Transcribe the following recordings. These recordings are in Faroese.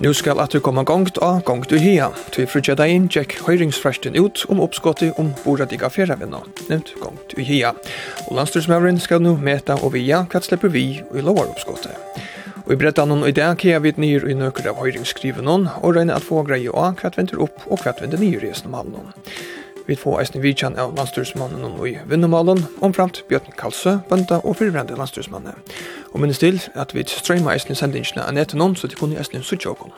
Nu skal at du komme gongt av gongt du hia. Tvi frutja deg inn, tjekk høyringsfresten ut om oppskottet om boradiga fjerravenna, nevnt gongt du hia. Og landstyrsmøvren skal nu meta og via hva slipper vi i lovar oppskottet. Og i brettan og i dag kan vi nyr i nøkker av høyringsskriven og regner at få greie av hva venter opp og hva venter nyr i snømhallen. Vi får eisen vidtjan av landstyrsmannen og i vinnomalen, omframt Bjørn Kalsø, bønda og fyrirvrende landstyrsmannen. Og minnes til at vi strøyma eisen sendingsene av netten noen, så de kunne eisen suttje åkken.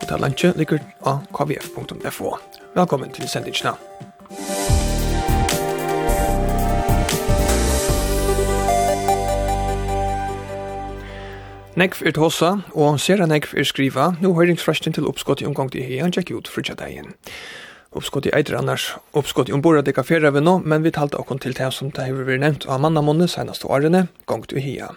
Og ta landtje ligger av kvf.fo. Velkommen til sendingsene. Nekv er tåsa, og sera nekv er skriva, nu høyringsfrastin til oppskott i omgang til hei, han tjekk ut frutja deg uppskott i eitre annars, uppskott i ombord av det kaffera vi nå, men vi talte okon til det som det har vært nevnt av mannamåndet senast årene, gongt u hia.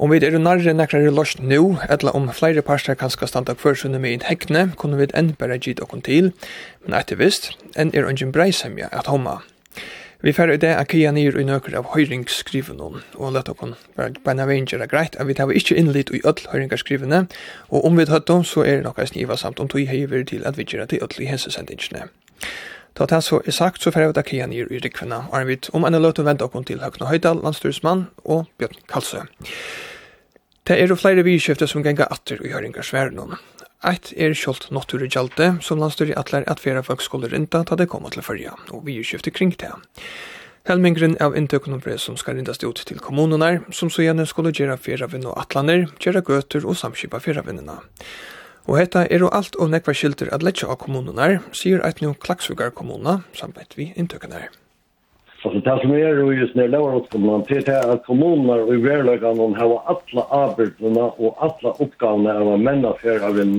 Om vi er nærre nekrare lost nu, etla om flere parster kan skal standa kvörsunne med en hekne, kunne vi enn bare gitt okon til, men etter visst, enn er ungen breisemja at homma. Vi færre i det er kia nir i nøkker av høyringsskrivene, og lett okon være beina veien er greit, at vi tar vi ikke innlitt i öll høyringsskrivene, og om vi tar dem så er det nokka sniva samt om tog heiver til at vi gjerra til öll i hensesendingsene. Ta det så er sagt, så færre vi da kia nir i rikvene, og er vi om enn løt å vente okon til Høgna Høydal, landstyrsmann og Bjørn Kalsø. Det er jo flere vidskjøfter som ganger atter i høyringssværene, Eitt er kjolt nottur i gjalde, som landstyr i atler at fera folk skulle rinda ta det koma til fyrja, og vi er kjøfti kring det. Helmingren av inntøkken brev som skal rindast ut til kommunene, som så gjerne skulle gjøre vinn og atlaner, gjøre gøter og samskipa feravinnene. Og hetta er jo alt og nekva skilder at letja av kommunene, sier eit nu Klaksvugar kommuna, samt vi inntøkken. Alltså det som är ju just när lärarutskolan till det är att och i världen har alla arbetena och alla uppgavna av männa för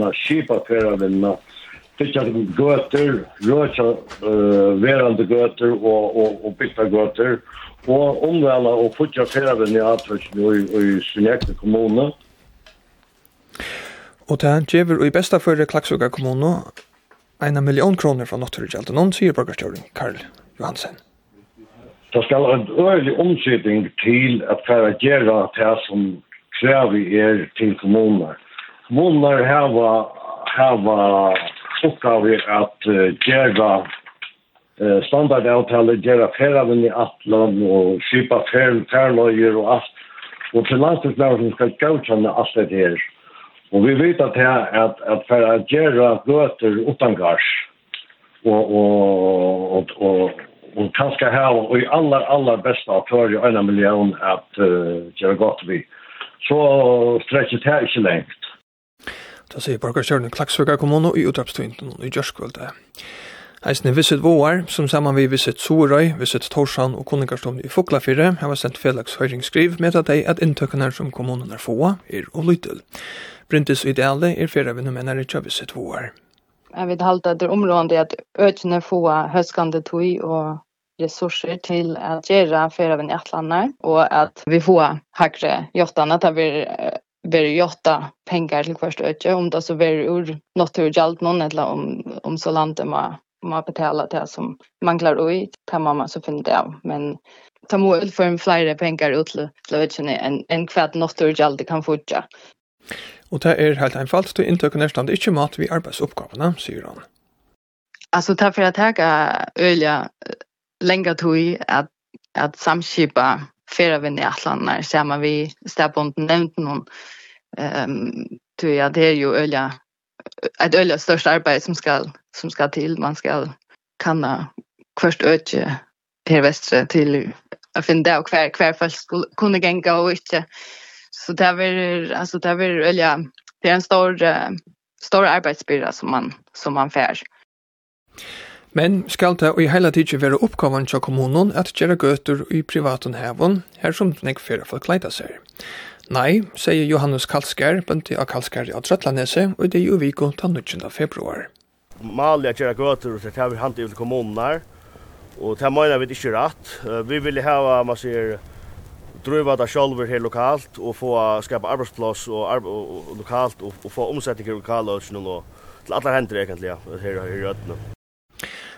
att kipa för att fiska göter, röka uh, verande göter och, och, och byta göter och omvälla och fiska för att vinna i, i sin egen kommuner. Og det her gjever i besta føre Klaksvika kommune 1 million kroner fra Nåtturudgjelten. Noen sier borgerstjøren Karl Johansen det skal en øyelig omsetning til at færa gjerra det som krever er til kommuner. Kommuner hava, hava oppgave at uh, gjerra uh, standardavtale, gjerra vinn i atlan og skipa færløyer og alt. Og til landstingsnæren skal gautkjenne alt det her. Og vi vet at her at, at færa gjerra gøter utangars og, og, og, og og kanskje her, og och i aller, alla bästa aktörer i en million at uh, gjøre godt vi. Så strekker det här inte längt. Da sier Borgarsjøren i Klaksvøkar kommune i utdrapstvinten i Gjørskvölde. er Visit Våar, som saman vi Visit Sorøy, Visit Torsan og Koningarstånd i Foklafire, har sendt felags høyringsskriv med at de at inntøkene som kommunen er få er og lytel. Brintis ideale er fyrre vi nu mener ikke Visit Våar jag vet halt att det området att ökna få höskande tog och resurser till att göra för även en Atlantar och att vi får högre jottarna att vi blir jotta pengar till först öke om det så blir ur naturgällt någon eller om, om så landet man, man betalar det som man klarar ut kan man så finna det av. Men ta mål för en flera pengar ut till en än, än kvart naturligt kan fortsätta og det er helt einfalt, du inntøkene stand ikke mat vi arbeidsoppgavene, sier han. Altså, Alltså tar för att ta ölja länge tog at, att samskipa flera vänner atlan när ser man vi stäbonden nevnt noen. um, tror jeg, det er jo ölja et ölja största arbeid som skal, som skal til. man skal kanna först öke per västre till att finna där hver kvar fast kunne gänga og ikke så det är alltså det är eller det är en stor stor arbetsbörda som man som man fär. Men skal det i hele tiden være oppgaven til kommunen at gjøre gøter i privaten heven, her som den ikke fyrir folk leida seg. Nei, sier Johannes Kalskær, bønti av Kalskær i Adrettlanese, og det er jo viko til 19. februar. Malet at gjøre gøter til det har vi hantet i kommunen her, og det mener vi ikke rett. Vi vil ha, man sier, driva det själva här lokalt och få skapa arbetsplats och, arbe och, lokalt och, och få i lokala och någon till alla händer egentligen här i Rötna.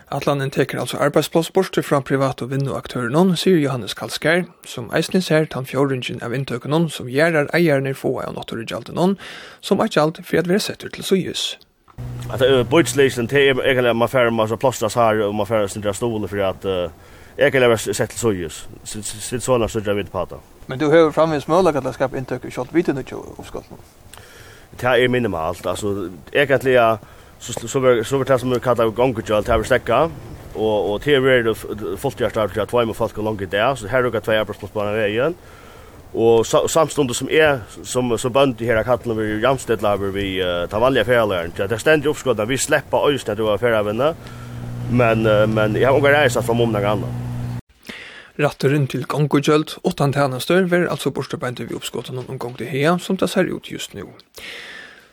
Atlanen teker altså arbeidsplass bort fra privat- og vinduaktøren, sier Johannes Kalskær, som eisen ser tan fjordringen av inntøkken som gjør eierne få av naturgjalten, som er gjald for at vi er setter til så ljus. Att det är budgetslägen till egentligen man färmas och plåstras här och man färdas sin av för att jag kan lave sett så sojus. Sitt såna så jag vet på det. Men du har framvins møllag att det skap inntøk i kjalt viten ikke oppskottet? Det är minimalt. Alltså, egentligen så, så var det som vi kallar gongkjalt, det er vi stäcka. Och, och til vi er det fullt hjertet av at tvei med folk og langt i det, så her er det tvei arbeidsplassplan vägen. veien. Og samstundet som er, som, som bønd i her kattelen vi jamstedlaver vi uh, ta vanlige ferdeløren, det er stendig oppskottet, vi slipper øystedt over ferdeløren, Men, men jeg har unga reisa fra många grann. Ratteren til gongokjølt, åttan tjenester, alltså altså på vi oppskåten någon gång til hea, som det ser ut just nu.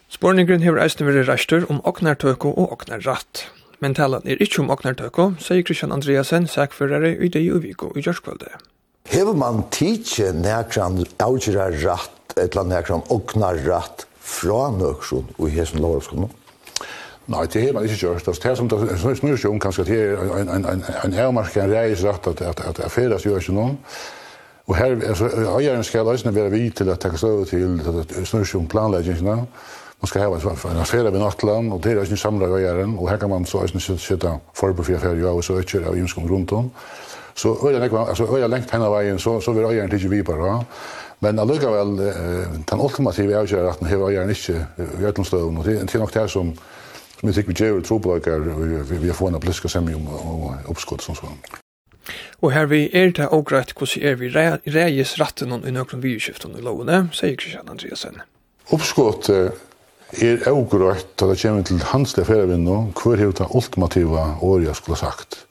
Spårningren hever eisne veri rester om oknartøko og oknarratt. Men talan er ikkje om oknartøko, sier Christian Andreasen, sækførare i det jo viko i gjørskvalde. Hever man tidsje nekran avgjera ratt, etla nekran oknarratt fra nøkron og hesen lovskolen? Nei, det har man ikke gjort. Det er som det snur seg om kanske det er en, en, en, en ärmarska, en reis rejsrätt at att, att affäras görs ju någon. Och här, alltså, ägaren ska lösna vara vid till att til at det snur seg om planläggningarna. Man skal ha en affär ved nattland og det är inte samla eieren. Og her kan man så inte sitta förbered för affärer och så ökar av ymskom rundt om. Så öja lägger alltså öja längt henne vägen så så vill öja inte vi bara. Men alltså väl den ultimativa avgörandet har öja inte i öllum stöðum och det är nog det som Men det vi gjør trobladkar, vi har fått en bliska semje om oppskott som sånn. Og her vi er det og greit hvordan er vi reis ratten i nøkron vidskiften i lovene, sier Kristian Andreasen. Oppskott er og greit at det kommer til hans leferavinn nå, hver er det ultimativa året jeg skulle sagt.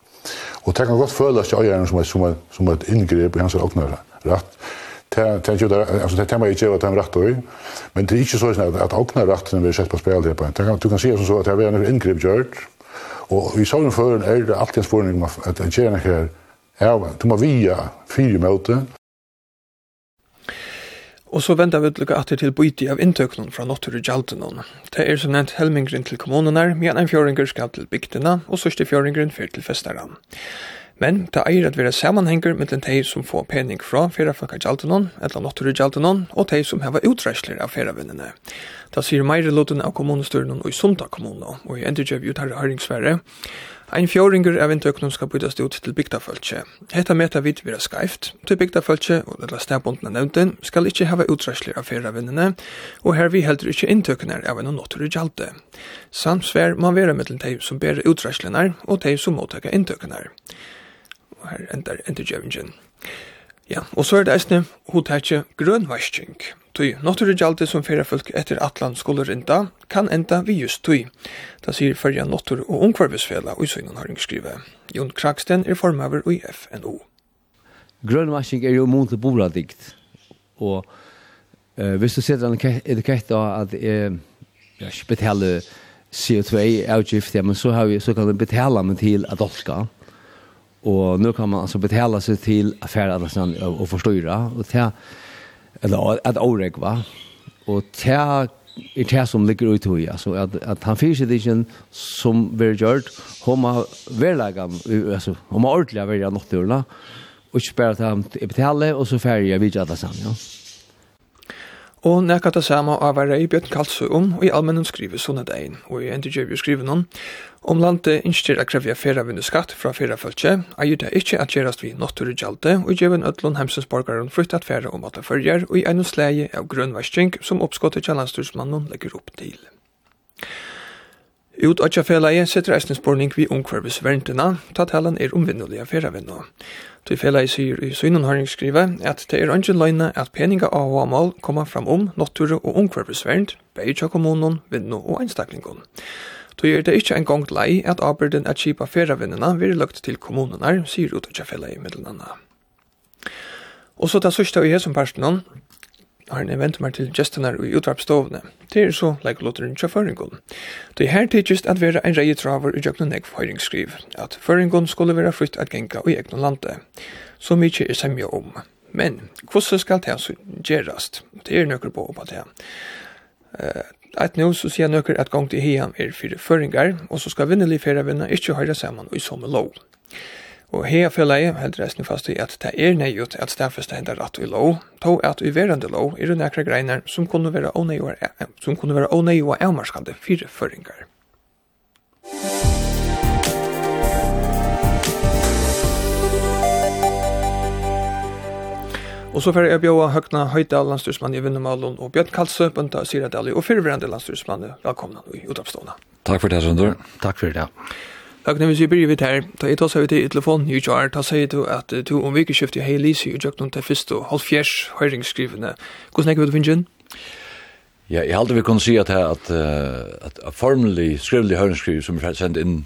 Og det kan godt føles til øyeren som som som et inngrep i hans åkner rett, Det det gjorde alltså det tema inte att han rätt då. Men det är inte så att att åkna rätten vi har sett på spel det på. Det kan du kan se så att det är en ingrepp gjort. Och vi såg den för en äldre alltid en spårning om att att göra här. Ja, du må via fyra möten. Og så venter vi utlukka at til bytti av inntøknun fra Nottur i Gjaldenon. Det er som nevnt helmingren til kommunen her, medan en fjøringer skal til bygdina, og sørste fjøringren fyr til festaran. Men det eier at vera samanhengur mellom tei som får pening fra ferraflakkajaltunan, eller naturutjaltunan, og tei som heva utreisler av ferravinnene. Det sier meire loten av kommunestyrene og i Sunda kommune, og i endurkjøv utarre høringsfære. Ein fjóringur av intøknum skal bytast ut til bygdafölkje. Hetta meta vit vera skreift, til bygdafölkje og della stedbundna nevnden skal ikkje hava utræslir av ferravinnene, og her vi heldur ikkje intøknar av en notur i gjalde. Samsvær må vera mellom tei som ber utræslinar og tei som mottaka intøknar her endar endurgjøvingen. Ja, og så er det eisne hodtetje grønvasking. Tui naturgjaldi som fyrir folk etter atlan skulle rinda, kan enda vi just tui. Da sier fyrir natur- og ungvarvisfela og søgnen har skrive. Jon Kraksten er formaver i FNO. Grønvasking er jo munt til boladikt, og uh, hvis du setter en etikett av at uh, jeg betaler CO2-avgift, ja, men så, har vi, så kan du betale meg til at. Mm Och nu kan man alltså betala sig till affäradressen och, och förstöra och ta eller att oreg va. Och ta i det som ligger ut i alltså att att han finns det som vi gjort homa verlaga alltså homa ordliga välja något då och spärra att betala och så färja vidare sen ja. Og nekka det samme av er i Bjørn Kalsø om, og i allmennom skrive sånne degen, og i endegjev jo skrive noen, om landet innstyr å krevja feravindu skatt fra ferafølse, eier det ikkje at gjerast vi natturugjalde, og gjeven ødlån hemsens borgaren flytt at fera om alle følger, og i ennå sleie av grønnvarsking som oppskottet kjallanstursmannen legger opp til. Ut av tjafelaget setter eisen sporning vi omkvarvis verntena, ta talan er omvinnelige feravindu. Tui fela i sier i synen har skrive at det er ønsken løgne at peninga av og mål kommer fram om nattur og omkvarpersvernd, beidja kommunen, vinnu og einstaklingon. Tui er det ikke en gong lei at arbeiden at kipa feravinnina vil lukt til kommunenar, sier ut at fela i middelanna. Og så det sørste i som personen, har en event mer til gestene i utvarpstovene. Det er så like lotteren til føringen. Det her tidsist at være en reie traver i jøkken nek høyringsskriv, at føringen skulle være flytt at genka i egne lande. Så mykje er semja om. Men, hvordan skal det så gjerast? Det er nøkker på på det. Uh, at nå så sier nøkker at gong til hiam er fire føringar, og så skal vinnelig fere vinna ikkje høyre saman og i samme lov. Og her føler jeg helt resten fast i at det er nøyut at stafest hender rett i lov, tog at i verande lov er det nekra greiner som kunne være ånøy og avmarskande fire føringar. Og så får jeg bjóa Høgna Høydal, landstyrsmann i Vinnemalen, og Bjørn Kalsø, Bønta Siradali og fyrverande landstyrsmann. Velkomna i utoppstående. Takk for det, Sønder. Takk for det. Agnes, når vi sier blir vidt her, da jeg tar seg ut i telefonen i kjær, da sier du at du om vikeskiftet i Heilisi og jøkken til første og halv fjers høyringsskrivende. Hvordan er det du finner inn? Ja, jeg halte vi kunne si at, at, at, at formelig skrivelig høringsskriv som er sendt inn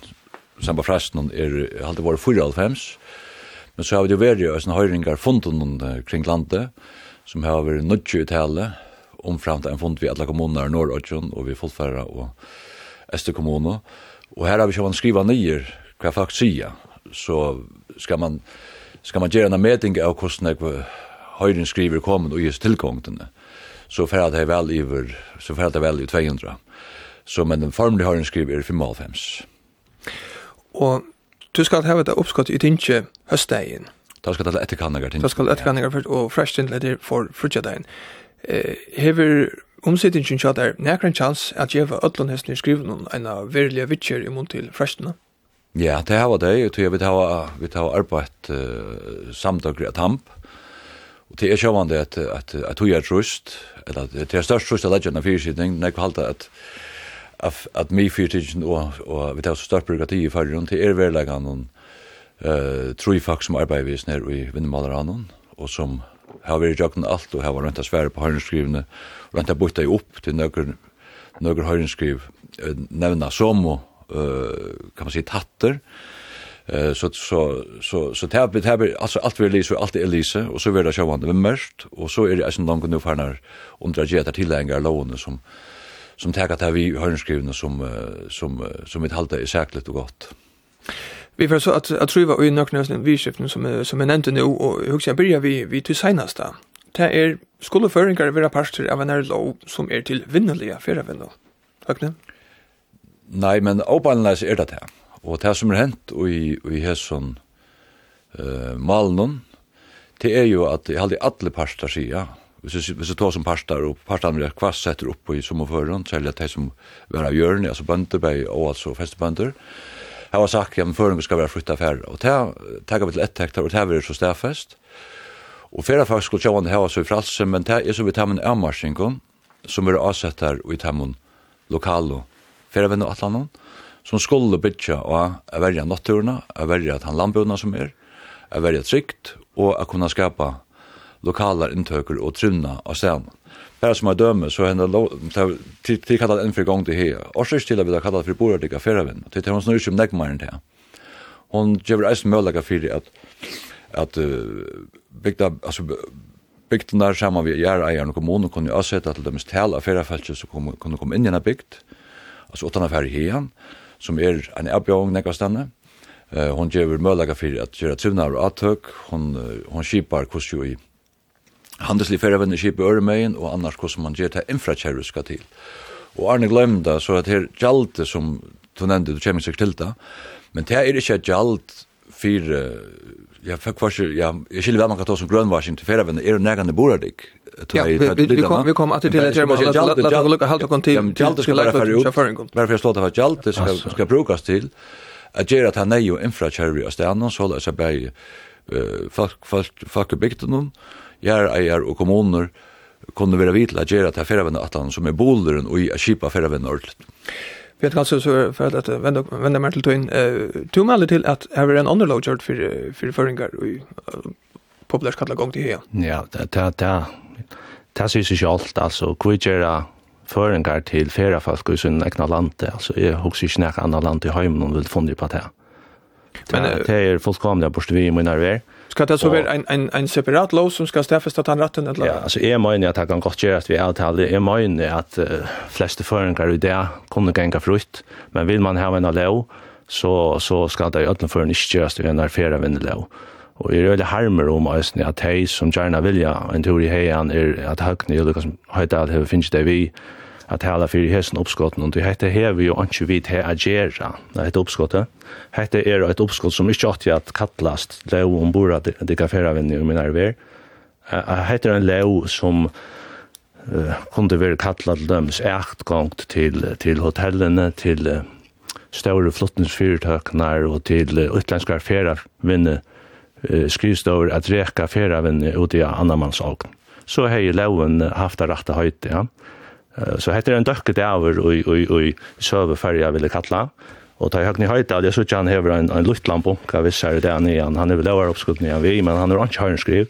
sammen med fresten er, halte var 4,5. men så har vi jo vært i høyringar høyringer funden kring landet, som har vært nødtjøy tale, omframt en fund vi alle kommuner i Norrøtjen, og vi fullfæra og Østerkommuner, og Og här har vi ju man skriva ner hva jag faktiskt. Så ska man ska man göra en mätning av kostnader höjden skriver kommer och just tillgången. Så för att det är väl över så för att det är väl i 200. Så men den formliga höjden skriver 55. Och du ska ha et oppskott i tinche höstdagen. Då ska det etterkanningar Da Då ska etterkanningar för och fresh till det för frukjadagen. Eh hever Omsettingin tjata er nekran chans at gjeva öllun hesten i skrivnun eina verilige vitsjer i mun til frestina. Ja, det hava det, og vi hava, vi hava arbeidt uh, samdagra tamp, og det er sjåvande at, at, at tog er trust, eller det er størst trust av legjene fyrsidning, når jeg halda at at, at mi fyrirtidgen og, og vi tar så størst byråkrati i fargen, det er verilegan noen uh, troi folk som arbeider vi snær i vindmalarhanen, og som har vært jøkken alt, og har rønt av svære på høyrenskrivene, rønt å bytte i opp til nøkker, nøkker høyrenskriv, nevna som og, kan man si, tatter, så så så så tar vi tar alltså allt vi läser allt är läser och så vill det sjövande med mörkt och så är det alltså någon nu för när undrar jag att tillägga lånen som som tar att vi har skrivna som som som ett halta är säkert och gott. Vi får så att att truva i nöknösen vi skiften som som är nämnt nu och hur ska börja vi vi till senast. Det är skoleföringar vara pastor av en här som är till vinnliga Tack nu. Nej men åpanleis er det här. Och det som har hänt och i, i hesson uh, malen, det är ju att jag hade alla pastor sier, hvis så hvis tar som parter, og parterne blir kvast setter opp i sommerføren, særlig at det som vara görne hjørne, altså bønder, og altså festebønder, Her var sagt, ja, men føringer skal være flytta færre. Og det tager vi til ett hektar, og det er så stedfest. Og færre faktisk skulle sjående hava så i fralse, men det er så vi tar med en avmarsing, som er avsett her, og vi tar med lokalo, færre venner atlanen, som skulle bytja og er verja natturna, er verja at han landbjørna som er, er verja trygt, og er kunna skapa lokalar inntøker og trunna av stedene. Her som er døme, så henne till till kallat en for gang til her. Årsøk til at vi har kallet for bordet til Det til hon snurr som nekmaren til. Hun gjør eisen møllega fyrir att att uh, bygda, altså, bygden der samma vi gjør eieren og kommunen kunne jo avsette til deres tale så kommer kunde komma in i denne bygd, utan åttan affære här som är en erbjøring nekvastandet. Eh hon gjør møllega för att gjør at och og atøk, hon hon hun kipar i handelslig ferravenner skip i Øremøyen, og annars hvordan man gjør det infrakjerru skal til. Og Arne glemda, så at her gjaldet som du nevnte, du kommer seg til det, men det er ikke gjald for, ja, for kvars, ja, jeg skiljer hva man kan ta som grønnvarsing til ferravenner, er det nærgande boradik. Ja, vi, vi, vi, kom, vi kom alltid til det, men la oss lukke halvt og kom til. Gjaldet skal være ferdig ut, bare for jeg slår det for gjaldet skal, skal brukes til, at gjøre at han er jo infrakjerru av stedene, så la oss jeg bare folk, folk, folk, folk, folk, folk, folk, gjerreier og kommuner kunne være vidt til å gjøre til han som er boleren og i a kipa ferravenn ordentlig. Vi har kanskje så for at vende vende mer til tøyn. Eh to melder til at her er en underlog gjort for for i og populært kallar gong til her. Ja, det, det, ta. Ta sig sig alt altså kvigjera føringar til fera folk i sin egna land. Altså jeg husker ikke nek anna land i heimen og vil funne på det. Men det er fullkomlig vi i min arver. Ska det så vara en en en separat lov som ska stäffas att han ratten eller? Ja, alltså är meningen att han kan gott göra att vi avtalar är meningen att uh, flesta föreningar i det kommer gänga frukt, men vill man ha en lov så så ska det öppna för en göras det av en vindelov. Och i röda harmer om ösn att hej som gärna vilja en tur i hejan är att högna ju liksom höjda att har finns det vi at tala fyrir hesen oppskotten, og det hette her jo ikke vidt her agera, det hette oppskottet. Hette er et oppskott som ikke åtti at kattlast lov ombord at det kan færa vinnig i min arver. Hette er en lov som uh, kunde være kattla til døms ektgångt til, til hotellene, til uh, større flottningsfyrtøknar og til uh, utlenskar færavinne uh, skrivstår at reka færavinne ut i annamans Så hei jeg haft det rette høyte, ja. Så heter det en døkket over i søveferja ville kalla. Og ta høgni høyta, det er sånn han hever en, en luftlampunk vi vissar det han igjen. Han er vel over oppskutt nian vi, men han er ikke høyrenskriv.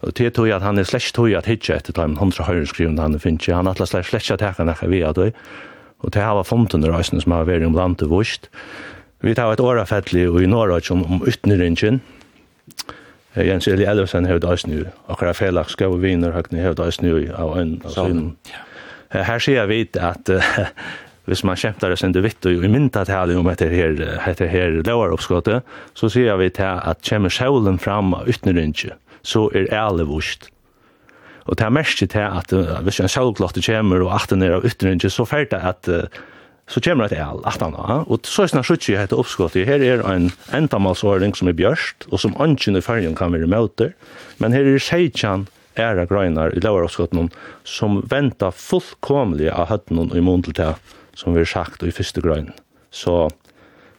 Og til tog at han er slett tog at hitje etter time hundra høyrenskrivende han finnes. Han atlas slett slett at hekka nekka vi at vi. Og til hava fonten i røysen som har vært om landet vust. Vi tar et årafellig og i Norrøy om, om utnyringen. Jens Eli Elvesen hevde eisen jo akkurat felaks gav viner høgni hevde eisen nu av en av sin. Ja her ser vi at uh, hvis man kämpar sen du vitt og i mynda här om etter her, heter her lovar oppskottet, så ser vi til at kommer sjålen fram utneringe så er ärlig vurst. Og det er mest til at uh, hvis en självklart kommer og achten ner av utneringe så färdigt det uh, så kommer det all att han Og så er snart skjuts ju heter oppskottet. Her er en entamalsordning som er bjørst, og som anken i fargen kan være møter. men her er det æra grøynar i lauaroppskottene som venta fullkomlig av høttene i mån til det som vi har sagt i første grøyn. Så,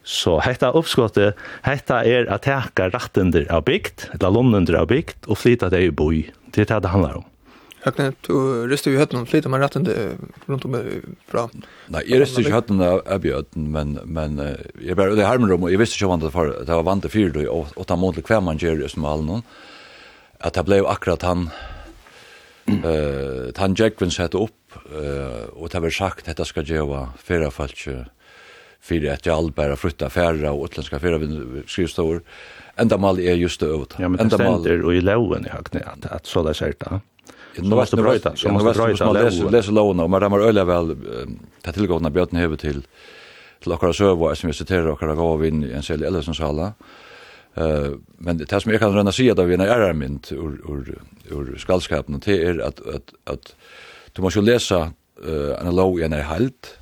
så hetta oppskottet, hetta er at teka rattender av bygd, eller lånender av bygd, og flyta det i boi. Det er det det handlar om. Høgne, du rister jo flyter man med rattender rundt om fra... Nei, jeg rister ikke høtten av bjøten, men, men jeg bare, det er hermerom, og jeg visste ikke vant at det var vant til fyrt, og, og ta mån til hver man gjør i smalen, at det blev akkurat han eh uh, han Jackvin sette upp eh och det var sagt detta ska göra förra fallet för att jag allbära flytta färra och utländska färra skrivstor enda mal är just det över ja, ända stender och i loven i högt at, att, så där sier det nu måste bröta så måste bröta loven läs loven och man ramar öliga väl ta tillgångna bjöten över till till akkurat server som vi citerar akkurat gav in i en sälj eller som sala Eh men det som jeg kan rønne si at av en ærer mynd ur, ur, ur skaldskapen, det er at, at, at du må jo lese uh, en lov i en er halt,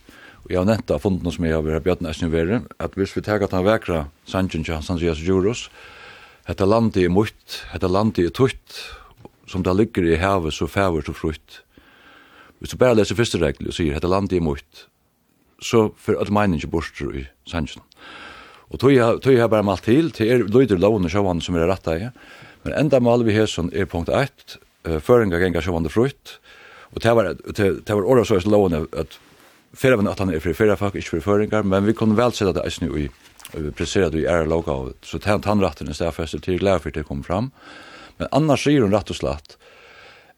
og jeg har nevnt av funden som jeg har vært bjøtten eisen i at hvis vi tar at han vekra sanjen til San Sias Juros, Hetta landet er mutt, hette landet er tutt, som det ligger i havet så fæver så frutt Hvis du bare leser første regel og sier hette landet er mutt, så for at meningen ikke borster i sanjen. Og tog jeg, tog jeg bare malt til, til er løyder lovene sjåvann som er rattet i. Men enda mal vi hesson er punkt 1, uh, føringa genga sjåvann det frukt, og det var, det, det var året så er lovene at fyrir at han er fyrir fyrir folk, ikke fyrir føringar, men vi kunne vel sette det eisen i, og vi presseret i ære loga, så den tannratten i stedet festet til glede for det kom fram. Men annars sier hun rett og slett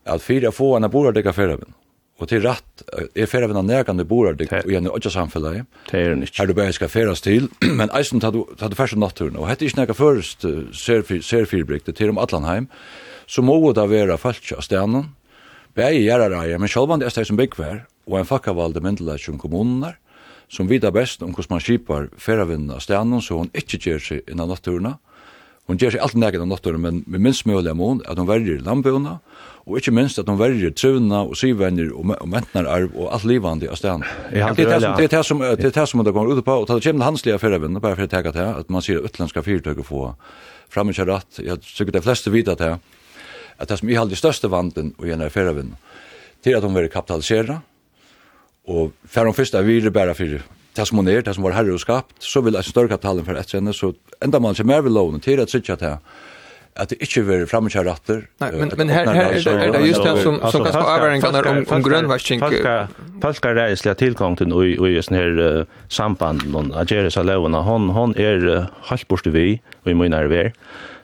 at fyrir å få en borardekka fyrir av Og til rett, er fer av en nærkan du og igjen i åtja samfunnet. Det er det ikke. Her du bare skal feras til, men eisen tar du, tar du først naturen. Og hette ikke nærka først serfyrbriktet til om Atlanheim, så må det være falsk av stenen, Bæði gjerar eier, men sjálvan det er som byggvær, og en fakkavalde myndelag som kommuner, som vita best om hvordan man skipar ferravinnen av stenen, så hun ikke gjør seg innan naturna, Hon gjør seg alt nægget av nottoren, men med minst mulig mån att at hon verger landbøna, og ikke minst at hon verger trøvna og syvenner og, og mentnararv og alt livande av stedan. Det er det som det er det som det kommer ut på, og det kommer hanslige fyrrevinne, bare for å teka til, at man sier utländska fyrtøk få framkjør Jag jeg tykker de fleste vita til, at det som jeg halde største vanden og gjennom fyrrevinne, til at hon verger kapitalisera, og færre de fyrst er vi bare fyrir det som hon er, det som var herre og skapt, så vil jeg større kapitalen for etter henne, så enda man ser mer ved loven til at sikkert til at det ikke vil framkjøre ratter. Nei, men, men her, her er, det, er det just det som, som kan skapa avgjøringen om, om grønnvarsking. Folk har reislig tilgang til noe i sånne her uh, samband, noen ageres av lovene, hon, hon er uh, halvt borte vi, og i mye nærvær.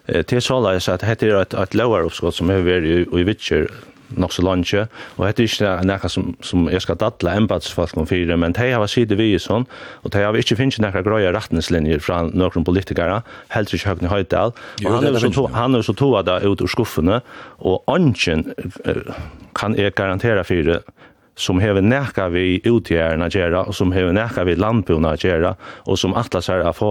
Uh, til så la jeg seg at dette er et, et lovaroppskott som er vært i, i Vitsjer nok så lunge, og det er ikke noe som, som jeg skal datle embedsfolk om fire, men de har sida vi i sånn, og de har ikke finnet noen grøye retningslinjer fra noen politikere, helst ikke i Høydal, og han er så, to, han er så toa da ut ur skuffene, og ønsken kan jeg garantera fire, som hever nekka vi utgjærna gjerra, og som hever nekka vi landbuna gjerra, og som atlas er a få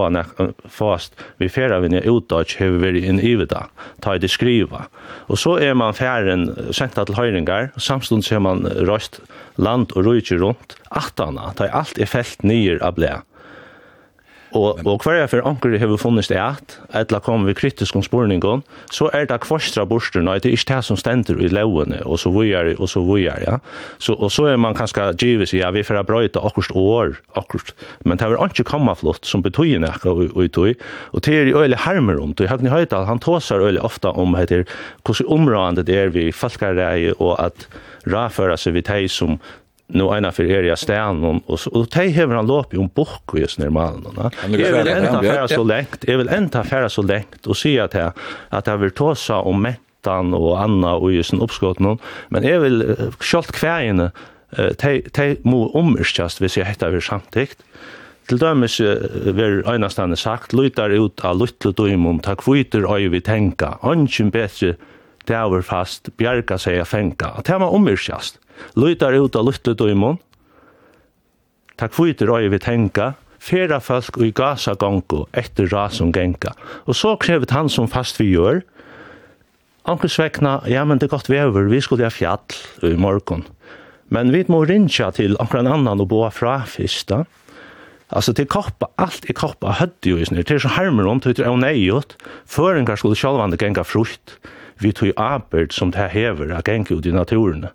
fast vi færa vi utdodge hever vi en vida, ta i det skriva. Og så er man færen senta til høyringar, samstund ser man røst land og rujtje rundt, atana, ta i alt er felt nyer av blei. Og, og hver jeg for anker har vi funnet sted at, etla kom vi kritisk om spurningen, så er det kvarstra borsterne, det er ikke det som stender i lovene, og så vujer, og så vujer, ja. Så, og så er man kanskje givet seg, ja, vi får brøyta akkurat år, akkurat. Men det er ikke kommet flott, som betyr nekka og tog, og det er i øyelig hermer om, det er Høgni Høydal, han tåsar øyelig ofta om heter, hvordan områdende det er vi falkarreie, og at raføre seg vi teg som nu ena för er jag stän och så och tej hever han lopp i en bok och just när man då. Jag vill ända färra så längt. Jag vill ända färra så längt och se att här att jag vill tåsa om mättan och Anna och just en uppskott någon. Men jag vill skolt kvärgen te te mo omskast vis jag heter vi samtidigt. Til dømes ver einastande sagt lutar ut av lutlu døymum takk kvitur øy vi tenka. Ankin betri det er fast bjerga seg a fenka. At hema omskast lytar ut av luttedøymon. Takk fyrir øye vi tenka, Fera folk og i gasa gongo etter rasen genka. Og så krevet han som fast vi gjør, Anker svekna, ja, men det er godt vever, vi skulle ha fjall i morgon. Men vi må rinja til anker en annan og boa fra fyrsta. Altså, til koppa, alt i koppa hødde jo i snir, til så harmer om, til det er neiot, føringar skulle sjalvande genga frukt, vi tog arbeid som det hever, a genga ut i naturen.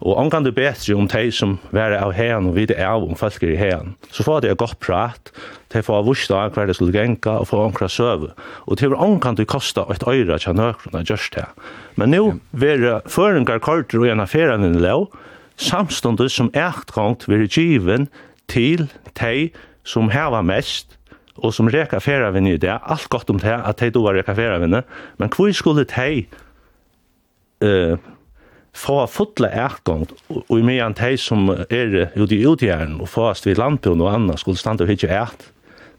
Og omgang det bedre om de som er av heen og vite av om folk er i heen. Så får de et godt prat, de får vursta av hver det skulle genka og få omkra søve. Og til omgang det kosta et øyre til nøkron av gjørst det. Men nå var føringar korter og en affæren i lov, samståndet som ektkongt vil given til de som heva mest, og som reka færavinne i det, alt godt om det, at de doar reka færavinne, men hvor skulle de uh, få fotla ærgång og i mean tei som er ute i utgjæren og fast vid landbjørn og anna skulle standa og hitje ært.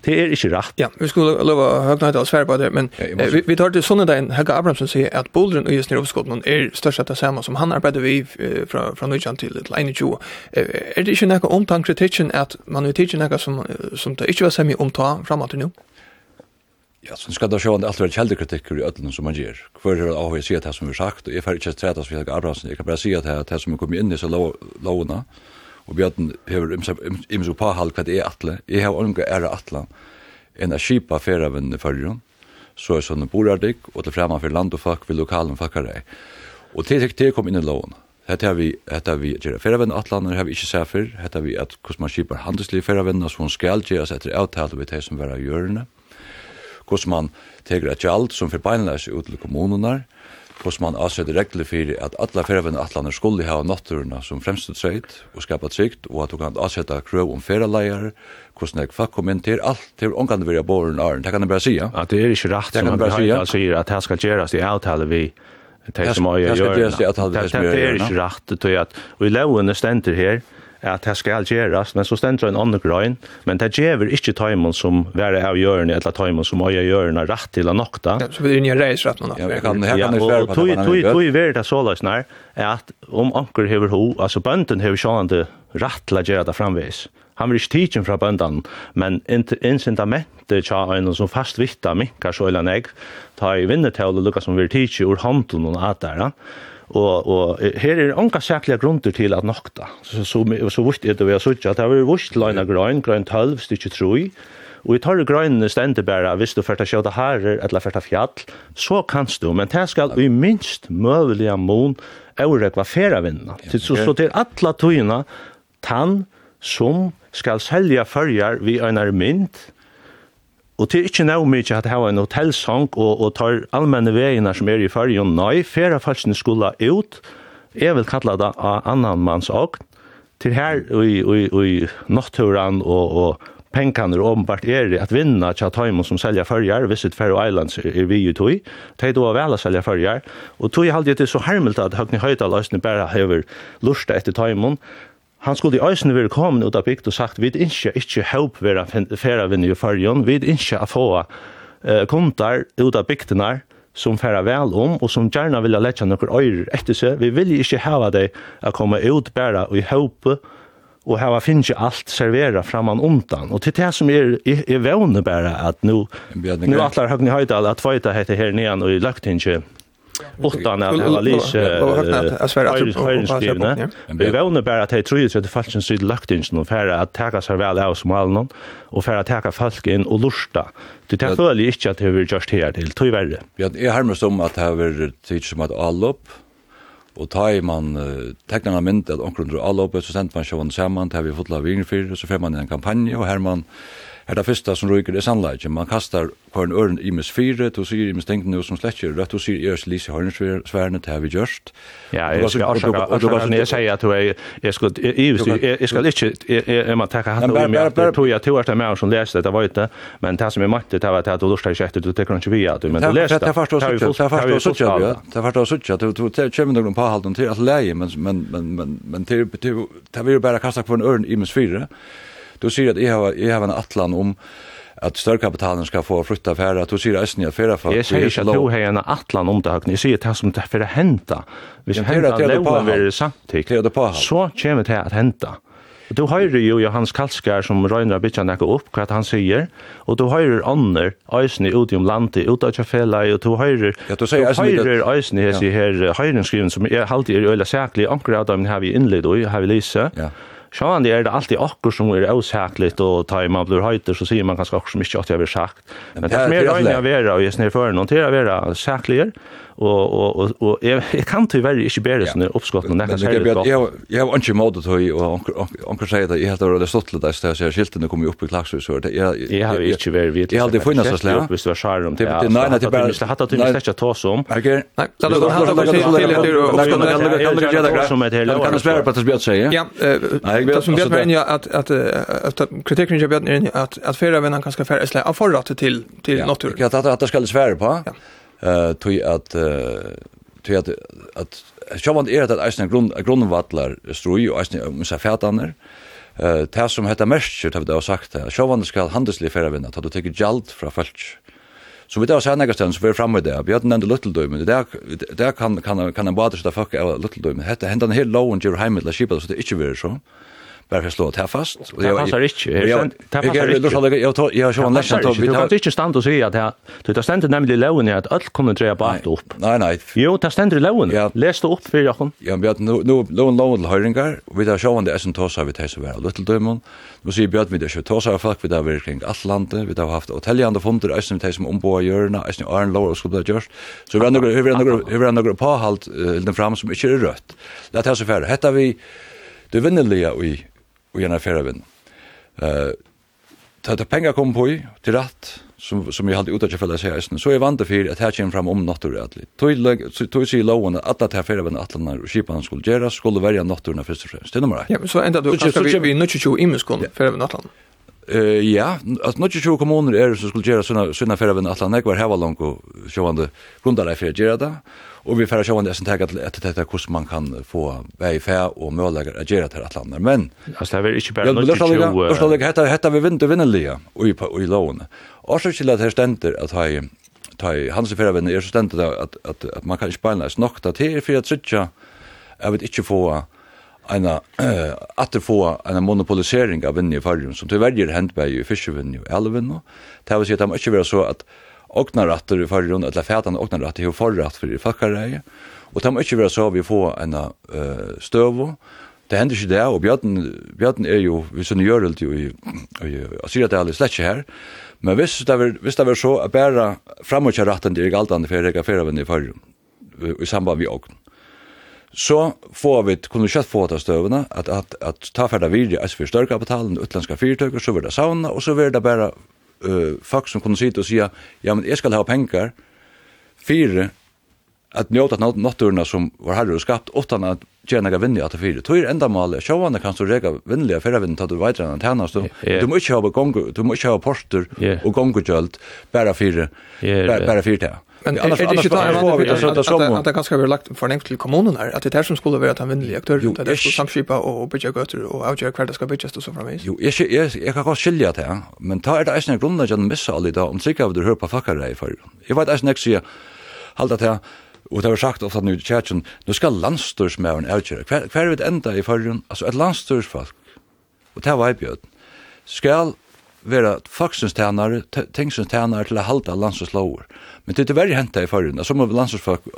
Det er ikke rett. Ja, vi skulle lova høgna etter å svære på det, men eh, vi, vi tar til sånne dagen Helga Abrahamsen sier at boldren og Jesner Uppskotten er størst av det samme som han arbeider vi fra, fra Nøyjan til, til 21. Er det ikke noe omtank kritikken at man vil tidsje noe som, som det ikke var semi omta fram til nå? Ja, så skal da sjå at alt er kjeldekritikker i ødlen som man ger. Hvor er det av jeg sier det som vi har sagt, og jeg får ikke tretas vi har Abrahamsen, jeg kan bare si at det som er kommet inn i så lovene, og Bjørn har ims og pahal hva det er atle, jeg har unga ære alla enn er skipa fer av fyrrjon, så er sånn borardig og til framan for land og folk vil lokalen fakkare. Og til det kom inn i lovene. Hetta har vi hetta vi gera ferðavenn atlanar har vi ikki sæð hetta vi at kosma skipar handelslig ferðavenn as hon skal gera sættir avtalar við tey sum verða jørna hvordan man teker et gjald som for beinleis ut til kommunene, hvordan man avsetter regler for at alle ferravene atlander skulle ha natturene som fremstod treit og skapa trygt, og at du kan avsette krøv om ferieleier, hvordan jeg fikk kom inn til alt, til omgang til å være båren æren, det kan jeg bare si. Ja, det er ikke rett som man bare sier at her skal gjøres i avtale vi Det som har gjort det. Det er ikke rett, og i lovene stender her, at det skal gjeras, men så stendur en annen grøyn, men det gjever ikke tøymon som være av hjørne, eller tøymon som øye hjørne rett til å nokta. Så vil du nye reisrett nå Ja, Ja, kan, her kan ja, og tog i verda såleis nær, at om anker hever ho, altså bønden hever sjående rett til å gjøre det framvis. Han vil ikke tidsen fra bøndene, men incitamentet tja en som fast vitta minkar så eller nek, ta i vinnetøyla lukka som vil tidsen ur hånden og at der, Og, og her er onka sækliga grunnar til at nokta. Så, så, så vurst er det vi har søkt at det har vurst vort grøn, grøn 12, stykke 3, Og i torre grønene stender bare, hvis du først sjøta herrer eller ferta fjall, så kanst du, men det skal i minst møvelige mån eurekva feravinna. Ja, så, så til alla tøyina, tann som skal selja følger vi øyner mynt, Og det er ikke noe mye at hava en hotellsang og, og tar allmenne veiene som er i fargen. Nei, færa falskene skulle ut. Jeg vil kalla det av annan manns ogn. Til her i, i, i nattturen og, og pengene er åpenbart er at vinna tja taimon som selja fyrjar, visit Faroe Islands er vi jo tog, teg då vel å selja fyrjar, og tog halde det så hermelt at Høgni Høydal Østene bare hever lusta etter taimon, han skulle i øysene være kommet ut av bygd og sagt, vi ikke ikke help være vinn i fargen, vi ikke å få uh, kontar ut av bygdene som færa vel om, og som gjerne vil letja noen øyre etter seg. Vi vil ikke hava deg å komme ut bare i helpe, og hava finnje alt servera framan undan. Og til det som er, er, er vevne bare at nu, nu atlar Høgni Høydal at tveita hette her nian og i lagt utan att ha lis höjnskrivna. Vi vågnar bara att det tror jag att falsken syd lagt in och färra att täcka sig väl av som allen och färra täcka folk in och lusta. Det tar för inte att det just här till tror värre. Vi har härmast om att det har tid som att allop Og ta i man uh, tekna en mynd at omkring under allopet, så sendte man sjåan saman, til vi fotla vingfyr, så fer man en kampanje, og her man er det første som ryker det sannleik. Man kastar hver en øren i mis fire, to sier i mis tenkene som slett ikke rødt, to sier i øst lise høyrensværene, til har vi gjørst. Ja, jeg skal orsaka, når jeg sier at jeg skal, jeg skal ikke, jeg må takka hatt og meg, jeg tror jeg to etter meg som leser dette, var ikke, men det som er makt, det var at du lustar ikke etter, du tekker ikke vi at du, men du leser det. Det. er først og suttja, det er først og suttja, det er først og suttja, det er kjemmer noen påhalden til at leie, men det er bare kasta på en øren i mis fire, Du sier at jeg har, jeg har en atlan om at størkapitalen skal få flytta færa, du sier eisen jeg færa for... Jeg sier ikke at du har en atlan om det, jeg sier at det som det er færa henta. Hvis henta loven vil samtidig, så kommer det at henta. Du høyrer jo Johans Kalskar som røyner av bitja nekka opp hva han sier, og du høyrer ånder, æsni ute om landet, ut av kjafela, og du høyrer, ja, du høyrer æsni hessi her høyrenskriven som er alltid er øyla sæklig, anker av dem har vi innlid og har vi lyse, ja. Sjåan det er det alltid akkur som er avsakligt og i man blir høyter så sier man kanskje akkur som ikke at jeg har sagt. Men det er mer øyne å være og jeg snir for noen til å være sakligere og og og og eg eg kan til verri ikkje berre sånne oppskott og nekka seg. Men eg eg har ikkje mod til og onkel seier at eg har det stått litt der så skiltene kom jo opp i klakshus så det eg eg har ikkje veri vidt. Eg hadde funnast oss læra. Hvis du var skjær om det. Nei, nei, det bare hatt at du ikkje skal ta som. Nei, Så det hatt at du til at du oppskott kan det kan det gjera som et hele. Kan svär på att spjut säger. Ja, jag vet som det men att att att kritiken jag vet att att färra vänner kanske färra släppa förrätt til till naturen. Ja, at att det skal svære på eh tog att tog att att Sjöman är att eisne grund grundvattlar stroj och eisne musa färdaner. Eh tär som heter mestjut har det sagt det. Sjöman ska handelslig färra vinna. Tar du tycker gjald från folk. Så vi tar sen några ställen så vi fram med det. Vi hade den little dome. Där där kan kan kan en bara så där fuck little dome. Hetta hendan en hel and ger high til ship så det är inte så. Varför slå det fast? Och jag passar inte. Jag passar inte. Jag tar jag kör nästan tog vi tar. Inte stand att säga att här du tar ständer nämligen lån är att allt kommer tre på att upp. Nej nej. Jo, det ständer lån. Läs det upp för jag. Ja, vi har nu nu lån lån höringar. Vi tar sjön det som tossar vi testar väl. Little Dömon. Nu ser vi att vi det kör tossar folk vi där verkligen allt landet. Vi har haft hotelljande fonder och som tar som ombord görna, är ni Iron Lower och skulle görs. Så vi har några vi har några vi har några på halt den fram som inte är rött. Låt oss färd. Hetta vi Du vinnerliga vi og gjerne affæra vinn. Uh, ta ta pengar kom på i, til rett, som, som jeg hadde uttatt for å si, så jeg vant det for at her kommer fram om nattur atli. Tog sier loven at alle til fyrre venne atlanar og skipene skulle gjøre, skulle verja natturna først og fremst. Det er nummer 1. Ja, så enda du kanskje vi, vi nødt til å imenskåne fyrre venne atlanar? Uh, ja, at nødt til kommuner er som skulle gjøre sånne fyrre venne atlanar, jeg var heva langt og sjående grundalega fyrre gjøre det, Og vi får det som tenker til etter dette hvordan man kan få vei i fæ og mølager å gjøre til atlander. Men... Altså det er ikke bare nødt til å... Løslaget heter, heter vi vinter vinnelige i, i lovene. Og så til at her stender at jeg ta i hans vinner er så stendet at, at, at man kan ikke beina snakta til er for at sitja jeg vet ikke få en at det få en monopolisering av vinner i fargen som til verger hent bei i fiskevinni og elvinn det vil si at det må ikke være så at åknarattor i förra rundan, eller fätan åknarattor, hur forratt för fackare. Och det må ikke være så vi får en uh, stöv. Det hender ikke det, og Björn, Björn er ju, vi som gjør det ju i, i Assyriatalen slett här. Men hvis det var, hvis det var så att bæra framåt ratten til galtan för att räcka i förra i samband med okn, Så får vi kunde kött få ta stövna att att att ta färda vidare as för större kapitalen utländska företag så så det sauna och så vidare bara uh, folk som kunne sitte og sige, ja, men jeg skal ha pengar, fire, at njóta natturna som var herre og skapt, utan at tjena ga vinnig at fire. Tøyr enda male, sjåvane kan du rega vinnliga ferravind, ta du veitra enn tjena, du må ikke ha gongu, du må ikke ha porter og gongugjöld, bæra fire, bæra fire tjena. Men är det inte där på vi så där som att det kanske har lagt för nämnt till kommunen här att det här som skulle vara att han vinner aktör där det skulle samskipa och bygga götter och avgöra kvar det ska byggas och så framis. Jo, jag jag jag kan kanske skilja det, men ta är det ens en grund att missa missar alla där om sig av det hör på fuckar i för. Jag vet ens nästa jag hålla det här Och det har sagt ofta nu i kärtsen, nu skal landstyrsmæren avgjøre. Hver, hver er det enda i förrun? Altså, et landstyrsfolk, og det var i bjød, skal vera faksens tænare, tingsens tænare til å halda landslåslåer. Men det er verre henta i forrige, som av landslåsfolk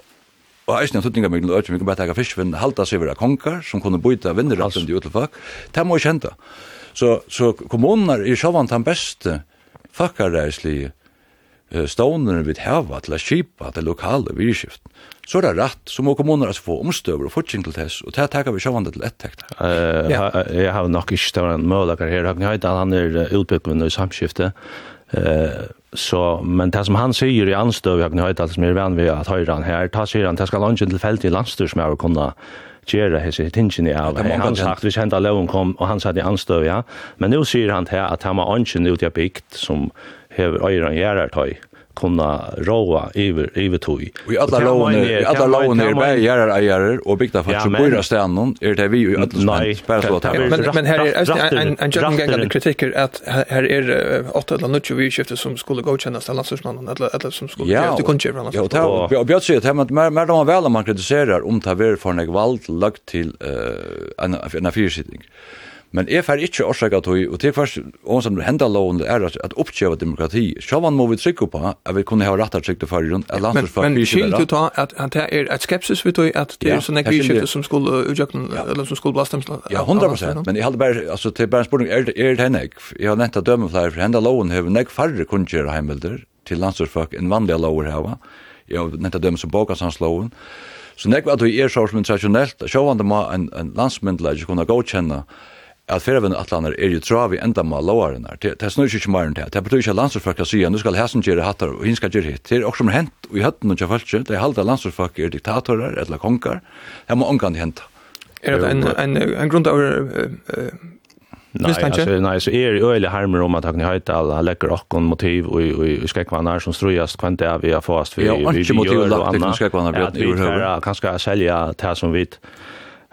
Og eisen av tutninga myggen og vi kan bare teka fiskvinn, halda seg vera konkar som kunne byta vinner alt enn de utelfak, det må ikke henta. Så, så kommuner er sjåvan den beste fakkarreislige stånene vi hava til å kjipa til lokale virkskift, så er det rett som må kommuner altså få omstøver og fortjeng til tess, og det takker vi sjåvande til ettekt. Uh, ja. Jeg har nok ikke stående målager her, han er utbyggende i samskiftet, Så, men det som han sier i anstøv, jeg har høyta som er venn ved at høyre han her, ta sier han, det skal fält i landstyr som jeg har kunnet gjøre hese tingene av. Ja, han sagt, hvis hendet loven kom, og han satt i anstøv, ja. Men nå sier han til at han var ikke ut i bygd som hever øyre han gjør kunna råa över över tog. Vi alla låner alla låner bäjar ägare och bygga för som bor i staden är det vi ju alla spärrar Men men här är en en gängande kritiker att här är åtta eller något vi skiftar som skulle godkännas till landslagsmannen eller eller som skulle ja det kunde göra. Ja, och jag bjöd sig att mer mer de väl man kritiserar om ta vara för en vald lagt till en en fyrsittning. Men jeg fer ikke årsaka tog, og til først, og som henda loven er at oppkjeva demokrati. Sjalvan må vi trykka på at vi kunne ha rattar trykke for rundt, at landforsvar Men, men skil du ta at, at det er et skepsis vi tog, at det er sånne ek vi som skulle utjøkken, eller som skulle blastem. Ja, hundra prosent, men jeg hadde bare, altså til bare en spørning, er det er nek? Jeg har netta dømme flere, for henda loven har nek færre kundkjera heimbilder til landforsvar enn vanlige lover heva. Jeg har netta dømme som bokasansloven. Så nek var at vi er så som tradisjonelt, sjåvande må en, en landsmyndelig kunne godkjenne at ferðarvinna atlanar er jo travi enda mal lovarnar. Det det snur ikkje meir enn det. Det betyr ikkje landsfólk at sjá nu skal hæsin gera hattar og hin skal hitt. Det er også som hent og i høtten og kjafalche, det halda landsfólk er diktatorer eller konkar. Det må ongan henta. Er det en en en grund av Nei, altså, nei, så er det øyelig hermer om at han høyte alle lekker okkon motiv og i skrekkvannar som strojas kvant det vi har för vi gjør og anna. Ja, ikke motiv lagt til skrekkvannar. At vi kan selja det som vi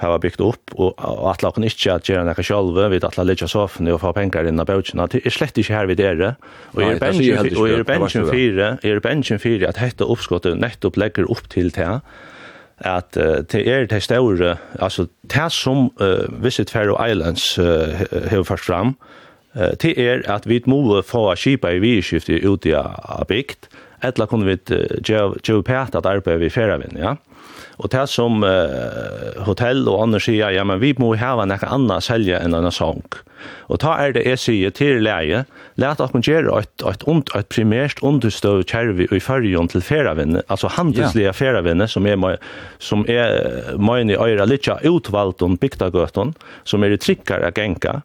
hava byggt upp og atla kan ikki at gjera nokre sjølve við atla leggja soffen og få pengar inn á bøkina. Det er slett ikkje her við dere. Og er benchen og er benchen fire, er benchen fire at hetta uppskotet nettopp legger upp til det at uh, det er det store, altså det som Visit Faroe Islands uh, har fram, uh, det er at vi må få skipa i vidskiftet ut i bygd, eller kunne vi uh, gjøre pæt at arbeid vi ferdavind, ja. Og det som uh, hotell og andre sier, ja, men vi må hava noe annet selge enn en sång. Og ta er det jeg sier til leie, let at man gjør et, et, und, et primært understøv kjervi i fyrjon til feravinne, altså handelslige feravinne, som er, som er møyne i øyre litt utvalgt om bygdagøten, som er i trikkar av genka.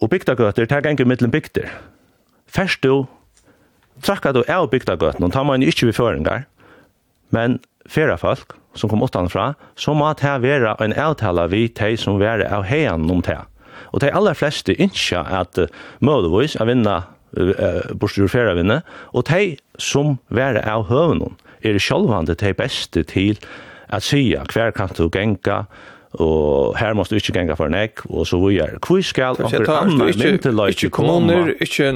Og bygdagøter, det er genka mittlen bygder. Først du, trakkar du av bygdagøten, og tar man ikke vi føringar, men færa folk som kom utanfra, så må det være en avtale vi de som være av heian om det. Og de aller fleste innskja at uh, mødevis av vinna uh, bortstur og de som være av høvenon er sjálvande de beste til at sia hver kan du genga, og her måste du ikke genga for nek, og så videre. Hvor skal anker andre myndeløy ikke kommuner, ikke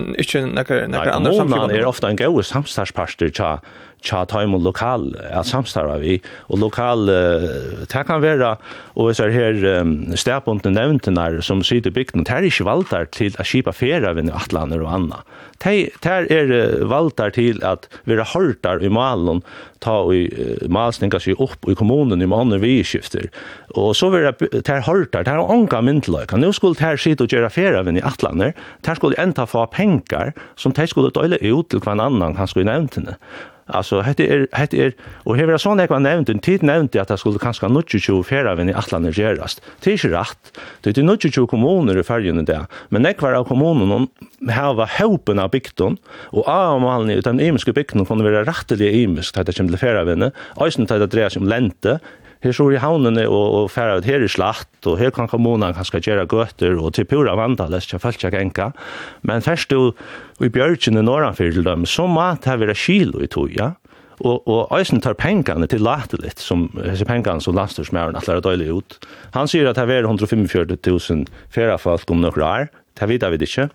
nekker andre samfunn? Kommunen er ofta en gode samstagsparster til tja taim og lokal at samstarva vi, og lokal uh, det kan vera, og hvis her um, stedbundne nevntenar som sitter bygden, det er ikke valdar til at skipa fera av i atlaner og anna. Det er uh, valdar til at vera hordar i malen, ta i uh, malsninga sig opp i kommunen i mannen vi skifter, og så vera ter hordar, ter onga myndløyka, nu skulle ter sitt og gjerra fera av i atlaner, ter skulle enda få pengar som ter skulle døyle ut til hver annan, kanskje i nevntene. Alltså hette är hette är och här var sån där nämnt en tid nämnt att det skulle kanske nog ju färra vem i Atlanten gerast. Det är ju rätt. Det är nutje ju kommuner i färgen där. Men det var av kommunen har var hopen av bygden och av man utan imiska bygden kunde vara rättliga emiskt att det kommer till färgen. Alltså inte att det är om lente her så i havnene og, og færa ut her i slatt, og her kan kommunen kanskje gjøre gøter, og til pura vandales, jeg følte ikke enka. Men først du, i bjørkene norranfyr til dem, så må det være kilo i tog, ja? Og, og Øysen tar pengene til latelit, som disse pengene som landstyrsmæren atler er døylig ut. Han sier at det er 145.000 færa folk om noen år, det vet vi ikke.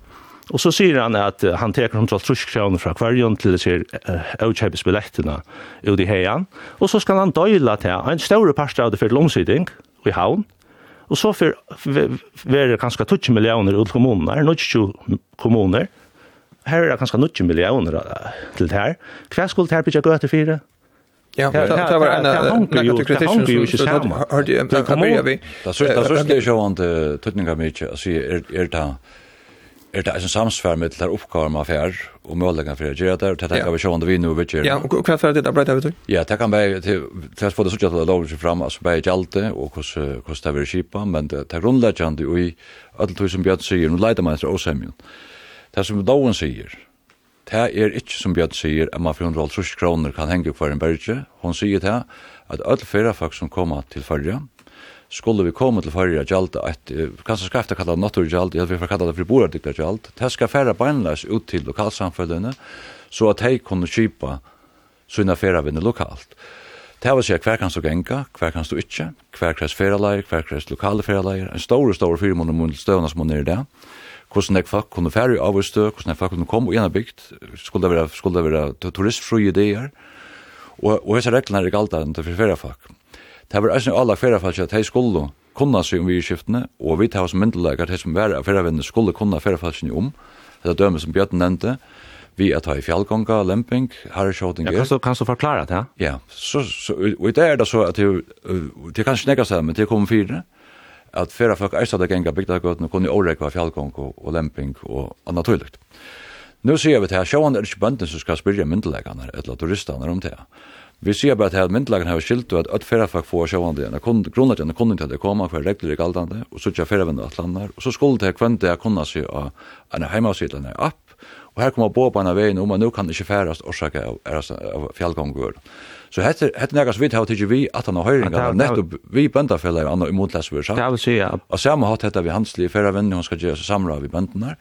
Og så sier han at han teker 130 kroner fra kvarjon til disse uh, billetterna ut i heian. Og så skal han døyla til en større parst av det for lomsiding i havn. Og så for det kanskje 20 millioner ut kommuner, her er 20 kommuner. Her er det kanskje 20 millioner til det her. Hva skulle det her bygge gøte fire? Ja, det var en negativ kritisjon som hørte jeg. Det er sørste jeg det tøtninger mye, altså er det er det en samsvær med til oppgaver man fer, og målleggen for å gjøre det, og det tenker vi sjående vi nå, vet du. Ja, og hva er det da, breit, vet du? Ja, det kan være, til å få det sånn at det lover seg frem, altså bare ikke alt og hvordan det vil kjipa, men det er grunnleggende, og i alle tog som Bjørn sier, nå leiter man etter åsemjen. Det som loven sier, det er ikke som Bjørn sier, at man for 100 kroner kan henge for en berge, hun sier det, at alle fyrre folk som kommer til fyrre, skulle vi komme til fyrir gjald, et, kanskje skal efter kalla naturgjald, eller vi får kalla det for boradikta gjald, det skal færa beinleis ut til lokalsamfunnene, så at hei kunne kjipa sunna færa færavinne lokalt. Det var si hver kan du genga, hver kan du ikkje, hver kreis færa leir, hver krets lokale færa leir, en stor, stor fyrmån mun støvna som hun er det, hvordan jeg folk kunne fære i avstø, hvordan jeg folk kunne komme og gjerne bygd, skulle det være, skulle det være turistfri ideer, og, og hese reglene er ikke alt annet for færafolk. Det var eisen alla ferrafalsk at hei skulle kunna seg om vi i skiftene, og vi tar som myndelag at hei som var ferravinnene skulle kunna ferrafalskene om, det er døme som Bjørn nevnte, vi at ha i fjallgonga, lemping, harreshåting. Ja, kanst du, kanst du forklare det, ja? Ja, så, så, og i det er det så at det, det kan snekka seg, men det kommer fire, at fyrra folk eistad det genga bygdagøtene kunne årekva fjallgonga og lemping og anna tøylukt. Nå sier vi til her, sjåan er ikke bønden som skal spyrja myndelægarna eller turistane om det. Vi ser bara att myndlagen har skilt at at ferrafag får sjåvande När kunde kunden kunde inte det komma för regler i galdande och så ikke vända att landa och så skulle det kvendt det kunna se av en heimasidlen en app Och här kommer på på en väg om man nu kan det ikke færast årsaker av, av fjallgånggård så heter hette nægast vidt har tidsi vi att han har høyringar netto vi bøndafellar andra i motlæs vi sagt och samma har detta vi hansli vända hon ska göra så samla vi bøndene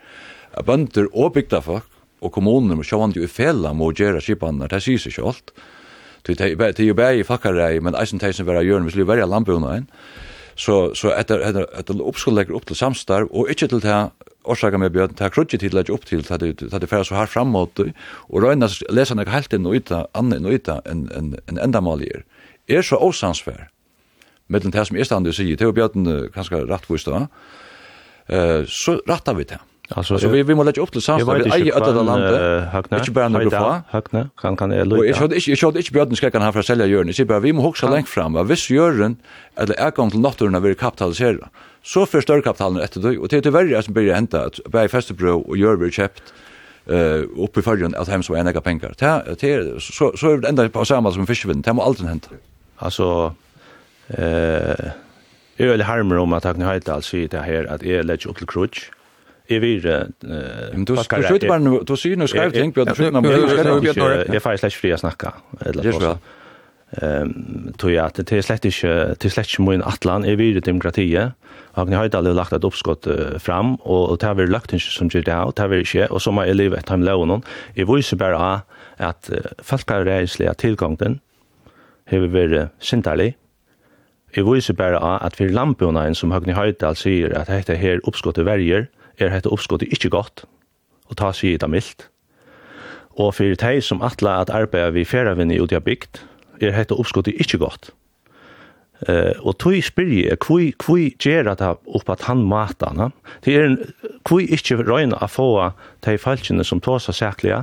bønder och bygda folk och kommuner må sjåvande ju i fella göra gjøre skipanar det syns ju allt. Det är ju bäi fackare men eisen tejsen vara gjørn vi skulle vera lambuna så Så så etter etter etter oppskollegger opp til samstar og ikkje til det orsaka med bjørn ta krutje til at opp til at at det fer så hardt fram mot og røyna lesa nok helt inn og uta anna og uta en en en enda malier Er så osansvær. Mellom det som er standard sier, det bjørn kanskje rett vist. Eh så rattar vi det. Alltså så vi vi måste lägga upp till samt vi äger att det landet. Inte bara några få. Hackne. kan kan det lite. Och jag hade inte jag hade inte bjuden ska kan ha för sälja jörn. Så bara vi måste huxa längt fram. Vad visst jörn eller är kom till natten när vi kapitaliserar. Så förstör kapitalen efter det och det är värre som börjar hända att bäi bro och gör vi köpt eh uppe i förrjun att hem så är pengar. Det är så så är det ända på samma som fiskvind. Det må alltid hända. Alltså eh Jag är harmer om att jag har inte alls det här att jag lägger upp till krutsch är vi men du ska skjuta bara nu du ser nu skrivt tänk på att skjuta men jag är faktiskt fri att snacka eller så ehm tror jag att det är slett inte till slett inte min atlan är vi demokrati och ni har höjt alla lagt ett uppskott fram och det har vi lagt inte som det där det har vi inte och som är livet time low någon i voice bara att folk har rejält tillgången har vi varit syndarlig Jeg viser bare at for lampunene som Høgni Høydal sier at dette her oppskottet verger, er hette oppskottet ikkje godt, og ta seg i det mildt. Og for de som atla at arbeida vi feravinni ut i bygd, er hette oppskottet ikkje godt. Uh, og tog spyrir jeg, hvor, hvor gjør det opp at han mater han? Det er en, hvor ikke røyne å få de falskene som tar seg sæklige,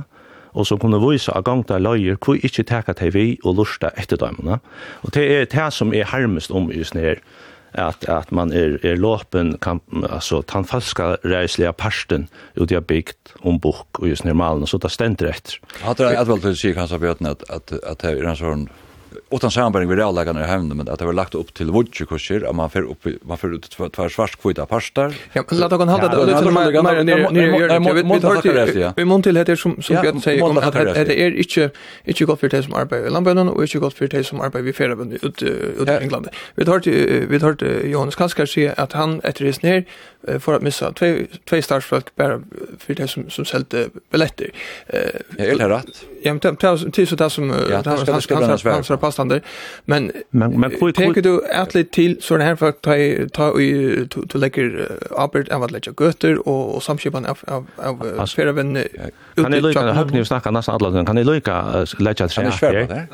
og som kunne vise av gang der løyer, hvor ikkje teka de vi og lusta etter dem. Og det er det som er harmest om i sånne her at at man er er lopen kan altså tan falska räsliga parsten ut jag byggt om bok og just normalen så ta ständ rett. Har det att vel sig kanske vet at at at det er en sånn utan sammanbäring med reallägarna i hemmen men att det var lagt upp till vudgekurser att man får upp man får ut två svarskvita parstar. Ja, men låt oss hålla det lite mer mer ner ner. Vi måste höra det. Vi måste till heter som som jag säger att det är inte inte gott för det som arbetar i Lambönen och inte gott för det som arbetar vid Färöarna ut ut i England. Vi har vi har Johannes Kaskar säga att han efter det ner för att missa två två starsfolk bara för det som som sålde biljetter. Eh, är det rätt? Ja, men det är så det som han han för pastande. Men men men kvar tänker du att till sån här för att ta ta till läcker Albert av att lägga götter och och samskipan av av av Ferven kan ni lika högt nu snacka nästan alla kan ni lika lägga sig här.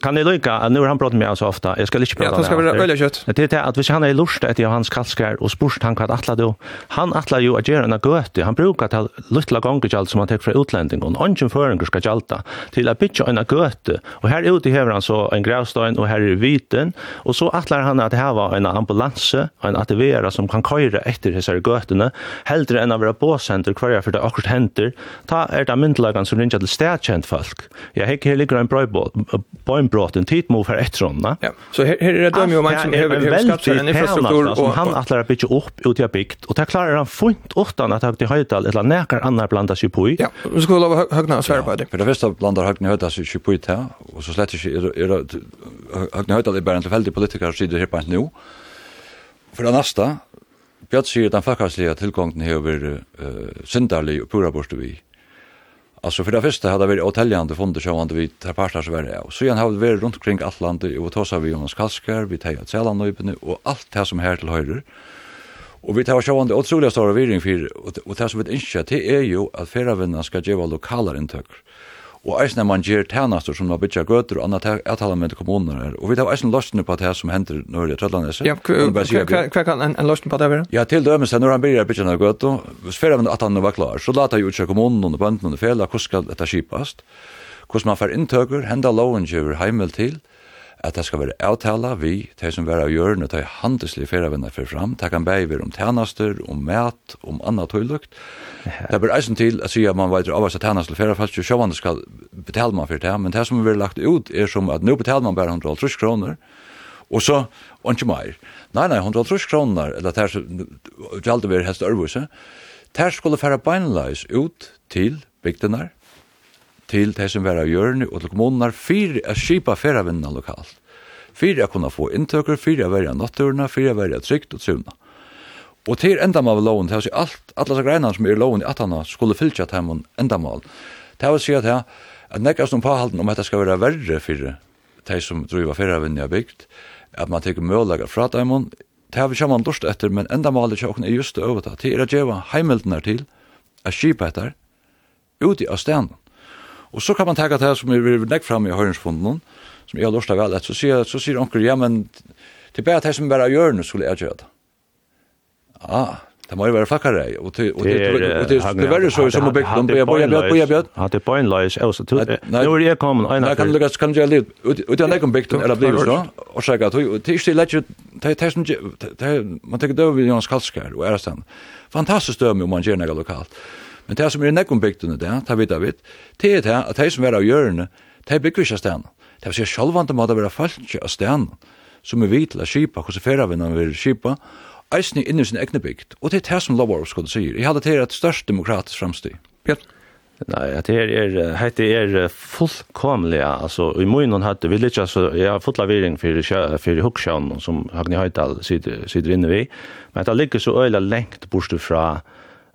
Kan ni lika nu har han pratat med oss ofta. Jag ska lite prata. Ja, det ska vara öliga kött. Det är att vi han är lust att jag hans kalskar och spurst han vad attla då. Han attla ju att göra en götte. Han brukar ta lilla gånger som han tar från utländingen. Ungen föringar ska jalta till att bitcha en götte. Och här ute häver han så en gravstein, og her er viten, og så atlar han at var en ambulanse, en ativera som kan køyre etter hessare gøtene, heldre enn å være båsenter hverja for det akkurat henter, ta er det myndelagan som ringer til stedkjent folk. Ja, her, her ligger en bøymbråten, tid må for etter henne. Ja, så her, her er det dømme jo mann som har skapt en infrastruktur. Som han atlar å bygge opp ut i bygd, og det klarer han funt åttan at høgt i høydal, eller nekar annar blanda sig på i. Ja, vi skal lov høgna svære på det. For det første blandar høgna høgna høgna høgna høgna høgna høgna høgna høgna høgna høgna høgna Høgne att er bara en tillfällig politiker som sitter här på en nå. For det Björn säger att den fakkarslige tillgången har vært uh, syndarlig och pura borste vi. Alltså för det första hade vi hotelljande fonder så hade vi tar parter så värre. Och så igen har vi runt omkring allt landet och tåsar vi Jonas Kalskar, vi tar att sällan och allt det som här till höjder. Och vi tar så det otroliga stora viring för och det som vi inte det är ju att färra ska ge lokala intryck. Og eisen er man gjør tænaster som man bytja gøter og annet avtaler med kommuner her. Og vi tar eisen løsene på det som hender når det er Trødlandese. Ja, hva kan en løsene på det være? Ja, til dømes er når han blir bytja nær gøter, hvis fyrir at han var klar, så later jo ikke kommunen og bøndene og fela hvordan skal dette skipast, hvordan man får inntøker, henda loven gjør heimel til, at det skal være avtala vi, de som være av hjørne, de handelslige ferievenner for fram, det kan bæg om tjenester, om mat, om annet høylukt. Det blir eisen til å si at man veit avvast at tænaster til feriefast, jo sjåvann skal betale man for det, men det som vi har lagt ut er som at nå betaler man bare 150 kroner, og så, og ikke mer. Nei, nei, 150 kroner, eller det er så, det er aldri vært hest ørvuse, det skulle fære beinleis ut til bygdene, til de som var av hjørne og til kommunene for å skipa ferravinnene lokalt. For å kunne få inntøkker, for å være natturene, for å være trygt og trivende. Og til endamal loven, til å si alt, alle disse greinene som er loven i atana, skulle fylltja til dem enda med. Til å si at her, at nekka som påhalden om at det skal være verre for de som driver ferravinnene i bygd, at man tar mølager fra dem, det har vi kommer lust etter, men endamalet til åkken er just det det til er å gjøre heimeldene til, å skipa etter, ute av stenen. Og så kan man tenke det som vi vil legge frem i høyringsfonden, som jeg har lyst til vel, så sier, så sier onker, ja, men det er bare det som bare gjør nå, skulle jeg gjøre det. Ah, det må jo være fakkere, og det er verre så som å bygge dem, jeg bøyer bjød, bøyer bjød. Ja, det er bøynløys, altså, nå er jeg kommet, en av det. Kan du gjøre litt, ut av leggen bygge dem, eller blir det så, og sier at det er ikke lett, det er som, man tenker det over Jans Kalskar og Ærestan, fantastisk dømme om man gjør noe lokalt. Men det som er i nekkom bygden i det, det vet jeg vidt det er det at de som er av hjørne, de bygger ikke av stedet. Det vil si sjølvande måte være falsk av stedet, som er vidt til å kjipa, hvordan ferdavinnene vil kjipa, eisen inn i sin egne bygd. Og det er det som Lovarovskåd sier. Jeg hadde til et størst demokratisk fremstid. Bjørn? Nei, det er, er, det er fullkomlig, altså, i munnen hadde vi litt, altså, jeg har fått lavering for, for hukksjøen, som Hagni Høydal sitter, sitter inne vi, men det ligger så øyla lengt bort fra,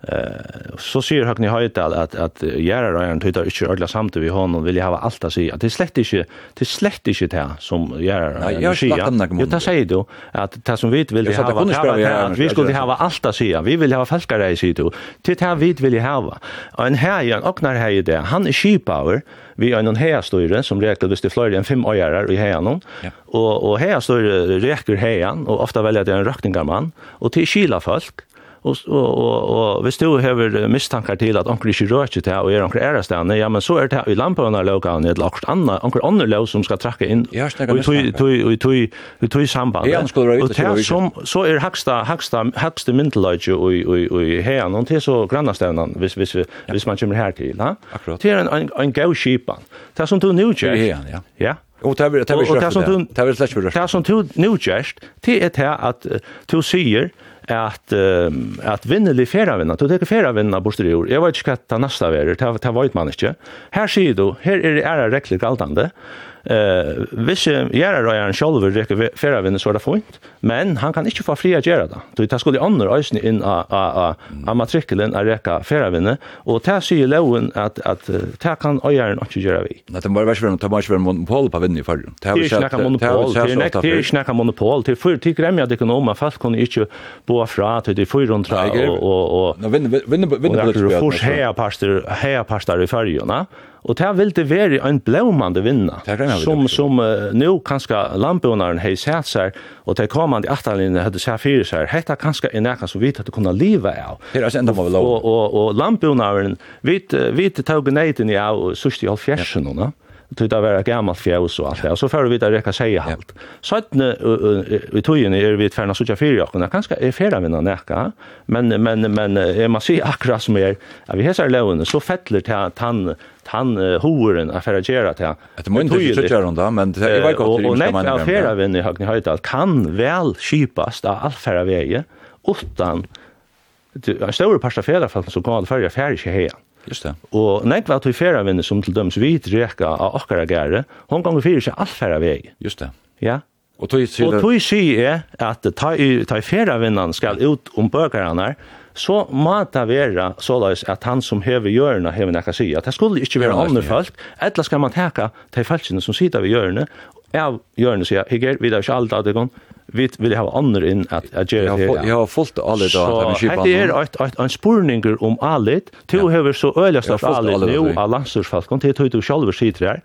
Eh så säger Hagni Höjdal att att Gerard Ryan tittar inte ordla samt vi honom vill jag ha allt att säga. Det är slett inte det är slett inte det som Gerard Ryan säger. Jo, det säger du att det som vi vill ha vi skulle ha allt att säga. Vi vill ha falskare i sitt. Det vi vill ha. Och En herre och när här är det han är sheepower vi har någon här hästöre som räknar visst det Florida en fem öar i häan någon. och och hästöre räcker häan och ofta väljer det en rökningarman och till kila folk Og, og, og, og hvis du hever mistankar til at onker ikke rører til og er onker ærestene, ja, men så er det i loka og eller onker anna onker andre lov som skal trakke inn, ja og i tøy samband. Ja, skulle røyte til røyte. Som, så er haksta, haksta, haksta myndeløyde og og og her og til så grannastevnen, hvis, hvis, hvis, hvis man kommer her til. Ha? Akkurat. Det er en, en, en gau skipan. Det er som du nu ja. Ja, Och det vill det vill jag. Det vill släppa det. Det som du nu just det är det att du säger att att vinnelig färavinna, du tar färavinna borster i år. Jag vet inte vad det nästa är, det vet man inte. Här ser du, här är det ära räckligt galtande. Eh, hvis gjør det Ryan selv rekker færre vinner så er det fint, men han kan ikke få fri å gjøre det. Så det skulle andre øyne inn av matrikkelen av rekke færre vinner, og det sier loven at, at det kan øyeren ikke gjøre vi. Det må ikke være monopol på vinn i fargen. Det er ikke monopol, det er ikke monopol, det er for til gremmer at økonomer fast kunne ikke bo fra til de 400 og og og vinner vinner vinner på det. Fors heia pastor heia pastor i fargen, Og det vil det være en blåmande vinna, som, som uh, nå kanskje landbønaren har sett seg, og det kommande atterlinjen hadde sett fyrir seg, hette kanskje en eka som vi hadde kunne liva av. Det er altså enda må vi lov. Og, og, og landbønaren, vi, vi tog neiden i av sørste i halvfjersen, ja till det var gammalt fjärs och allt det. Så får vi det räcka säga halt. Så att i tog in är vi tvärna så jag för jag kunde kanske är färda med någon. Men men men är man ser akkurat som är att vi hesar lån så fettler till han han horen affäragerat här. Att man inte försöker hon då men det är väl gott det man. Och nej affära vem i högni höjt kan väl skipast av affära vägen utan Det är stora parstafäder för att så kan det färja färja här. Just det. Og nei kvar til ferra vinner som til døms vit reka av okkara gære, hon gongur fyrir seg alt ferra veg. Just det. Ja. Og tøy sier Og tøy sier at ta ta ferra vinnan skal ut om bøkaranar. så må det være såleis at han som hever hjørne hever nekka sida. Det skulle ikke være andre folk, eller skal man teka de folkene som sitter ved hjørne, av hjørne sier, jeg er ikke alt av det gong, vi vill ha andra in att att göra det. Jag har fullt allt då att vi skipa. Det är ett ett en spurningar om allt. Du har så öliga stort allt nu av landsursfast kom till du själv skiter där.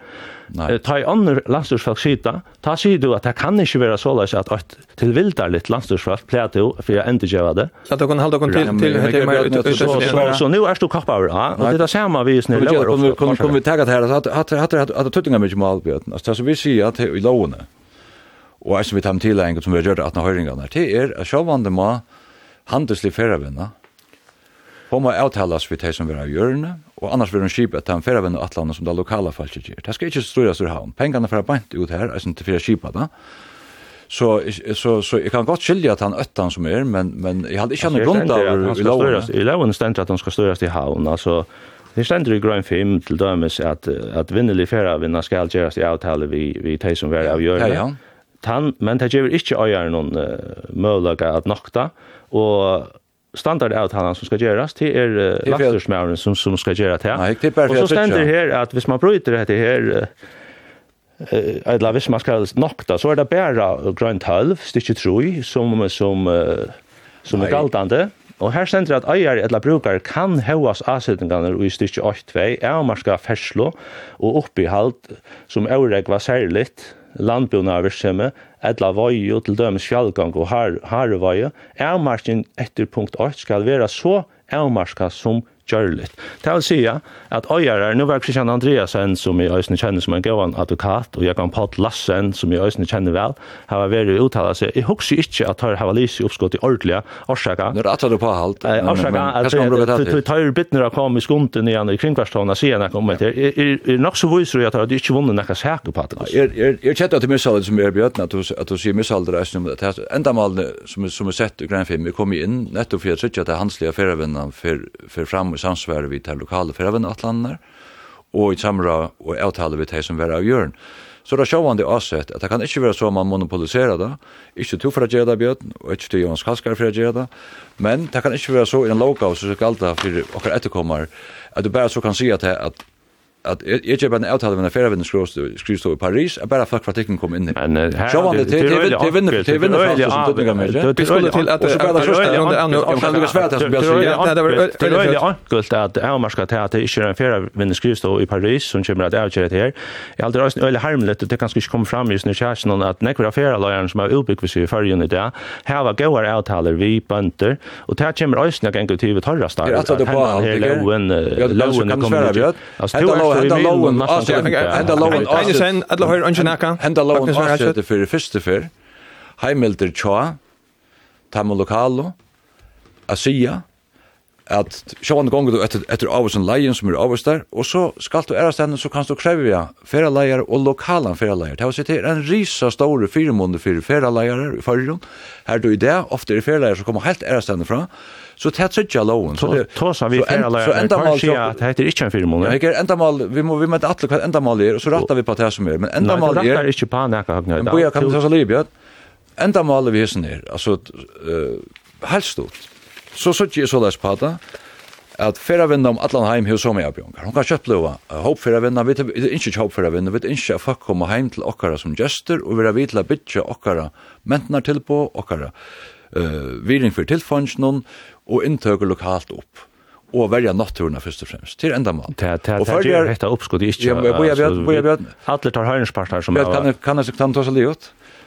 Nej. Ta andra landsursfast skita. Ta sig du att det kan inte vara så läs att att till vildar lite landsursfast plato för jag inte gör det. Så Att du kan hålla kon till till heter mer så nu är du kappar. Ja, och det där samma vi nu lower. Kommer kommer vi ta det här att att att att tuttinga mycket mal björn. Alltså vi ser att i lånen og eisen vi tar med tilegjengen som vi har gjort at 18 høyringene, det er at sjåvande må handelslig ferravinna, Hon må avtales vi til som vi har gjørende, og annars vil hun kjipa til en ferravenn og atlandet som det lokala ikke gjør. Det skal ikke styrast ur havn. Pengene får bant ut her, eisen til fyrir kjipa da. Så, så, så jeg kan godt skilja at han øttan som er, men, men jeg hadde ikke noen grunn av i loven. I loven stendt at han skal styrast i havn, altså Det stendur i grøn 5 til dømes at, at vinnelig ferravinna skal gjerast i avtale vi, vi de som vi av hjørne. Ja, ja tann, men det gjør ikke øyere noen uh, mulighet at nokta, og standard er at han som skal gjøres, det er uh, lastersmæren som, som skal gjøre det. Nei, det er og så stender her at hvis man bryter dette her, uh, eh eller hvis man skal nokta så er det bare grønt halv stykke troi som som uh, som er galtande og her stendur at eier eller brukar kan hevas avsetningarnar i stykke 8 2 er marska ferslo og oppihald som øregva særligt landbjørna virksomhet, etla vøye til dømes fjallgang og harevøye, avmarsken etter punkt 8 skal være så avmarska som gjørligt. Det vil si at øyere, nå var Kristian Andreasen, som jeg øyne kjenner som en gåan advokat, og jeg kan Paul Lassen, som jeg øyne kjenner vel, har vært uttala seg. Jeg husker ikke at jeg har lyst i oppskott i ordentlige årsaker. Nå er det du på halvt. Årsaker at du tar bittner av kom i skunden igjen i kringkvarstående sier jeg om etter. Er nok så viser jeg at du ikke vunnet noe sæker på det. Jeg kjenner at du mishalder som er bjøtten, at du sier mishalder er som det endamalene som er sett i Grænfim, vi kom inn nettopp for jeg tror ikke at det er hanslige ferievinnan for fram i samsvar vi tar lokale freven atlander, og i samra og avtale vi tar som vera av gjøren. Så det er sjåvande avsett at det kan ikke være så man monopoliserer det, ikke to for å gjøre det bjøten, og ikke til Jons Kalskar for å gjøre det, men det kan ikke være så i en lovgav som skal det for dere etterkommer, at du bare så kan si at, at at jeg kjøper en avtale med en ferievenn skrivstå i Paris, er bare folk fra tikken kom inn i. Men her... Sjåan, det er vinner til vinner fra som tøtninga med. Vi skulle til at... Og så bare det første, om kan du svære til som bjørn sier. Det er veldig ankelt at jeg har til at det ikke er en ferievenn skrivstå i Paris som kommer at avgjøre det her. Jeg har alltid øyelig harmelig, det kan ikke komme fram just nu kjæresten at nekver av ferieløyeren som har utbygget seg i fargen i dag, her var gøyere avtaler vi bønder, og det kommer øyelig engang til vi torrastar. Det er at det er på alt, det er loven. Loven kommer til henda lowen henda lowen Einsen alla hör angenaka henda lowen avskjøtte for første før heimelter tja tamu lokalo asia at sjåan gongur du etter, etter avvisen leien som er avvist der, og så skal du æra henne, så kan du krevja ferraleier og lokalan ferraleier. Det er en risa store firemåneder for ferraleier i fargen. Her du i det, ofte er ferraleier som kommer helt æra henne fra, så det er tredje loven. Så, det, så, vi ferraleier, så enda mal, så, at det heter ikke en firemåneder. Ja, enda mal, vi må vi med atle hva enda mal er, og så rattar vi på det som er. Men enda mal er... Nei, du rattar ikke på nekka høgna. Men boja kan du ta seg liv, ja. Enda mal er vi hissen er, altså, uh, helst stort Så så jeg så lest på det, at fyrra vinna om allan heim hos som jeg bjongar. Hon kan kjøpt blåa. Håp fyrra vinna, vi er ikke håp fyrra vinna, vi er ikke at folk kommer heim til okkara som gestur, og vi er vidt til å bytja okkara mentnar til på, okkara uh, viring for tilfangsjonen, og inntøker lokalt opp og verja natturna først og fremst. Til enda mann. Det er hetta uppskot ikke. Ja, boja, boja, boja, boja. Alle tar høyrenspartner som... Kan jeg ta seg livet?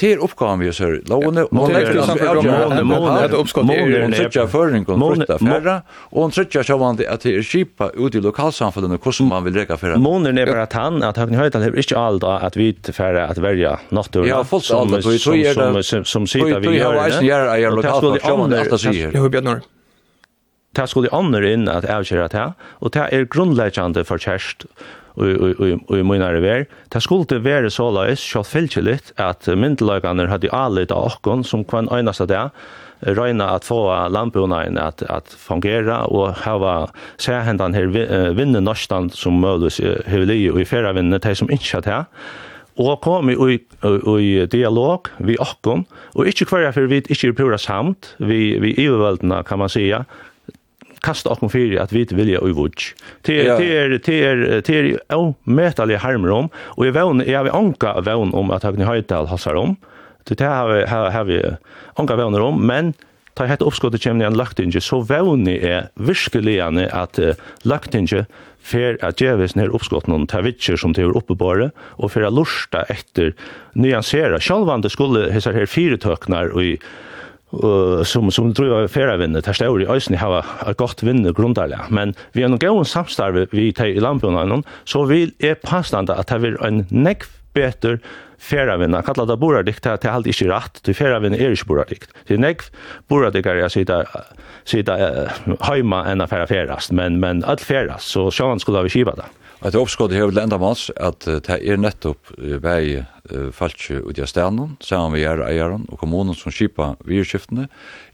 Det er oppgaven vi gjør, sør. Lovene, og det er avgjørende. Måne det. oppskott er øyne. Hun føring og flytta færre, og hun trykker sjåvandig at det er kjipa ute i lokalsamfunnet hvordan man vil reka færre. Måne er bare at han, at Høgne Høydal er ikke alt at vi færre at verja nattur. Ja, folk som sitter vi gjør det. Vi har eisen lokalsamfunnet sjåvandig at det sier. Ja, Bjørn Det skulle andre inn at avgjøre det, og det er grunnleggende for kjærst, i munare ver. Det skulle være så løys, fyllt litt, at myndelagene hadde alit av okken som kvann øynast av det, røyna at få landbrunaen at, at fungera og hava sæhendan her vinne norstan som mødes hevli og i fyrra vinne, de som ikke har og kom i, i, i dialog vi okkon, og ikkje hverja for vi ikkje er pura samt, vi, vi iverveldna kan man sija, kasta okkom fyrir at vit vilja og vudj. Det er til er au metalig harmrom om og eg vøn eg har anka vøn om at Høgni Høydal hassar om. Det har har vi anka vøn om, men ta hett oppskottet kjem igjen lagtinge, så vøn er virkelig at uh, lagtinge fer at Jevis nær oppskotten vitcher tavitcher som til oppebare, og fer at lusta etter nyansera. Sjalvande skulle hesar her fire tøknar og i og som som tror jag färra vinner där står i ösni har ett gott vinner grundarliga men vi har nog gått samstarve vi tar i lamporna någon så vill är passande att ha en neck better feravinna, kalla det boradikt, det er alltid ikke rett, til feravinna er ikke boradikt. Det er nekv boradikar jeg sida, sida uh, heima enn affæra ferast, men, men alt ferast, så sjåan skulle vi kiva det. Et her vil enda mans at det er nettopp vei falskje ut i stenen, sammen med gjerne eieren og kommunen som kjipa virskiftene.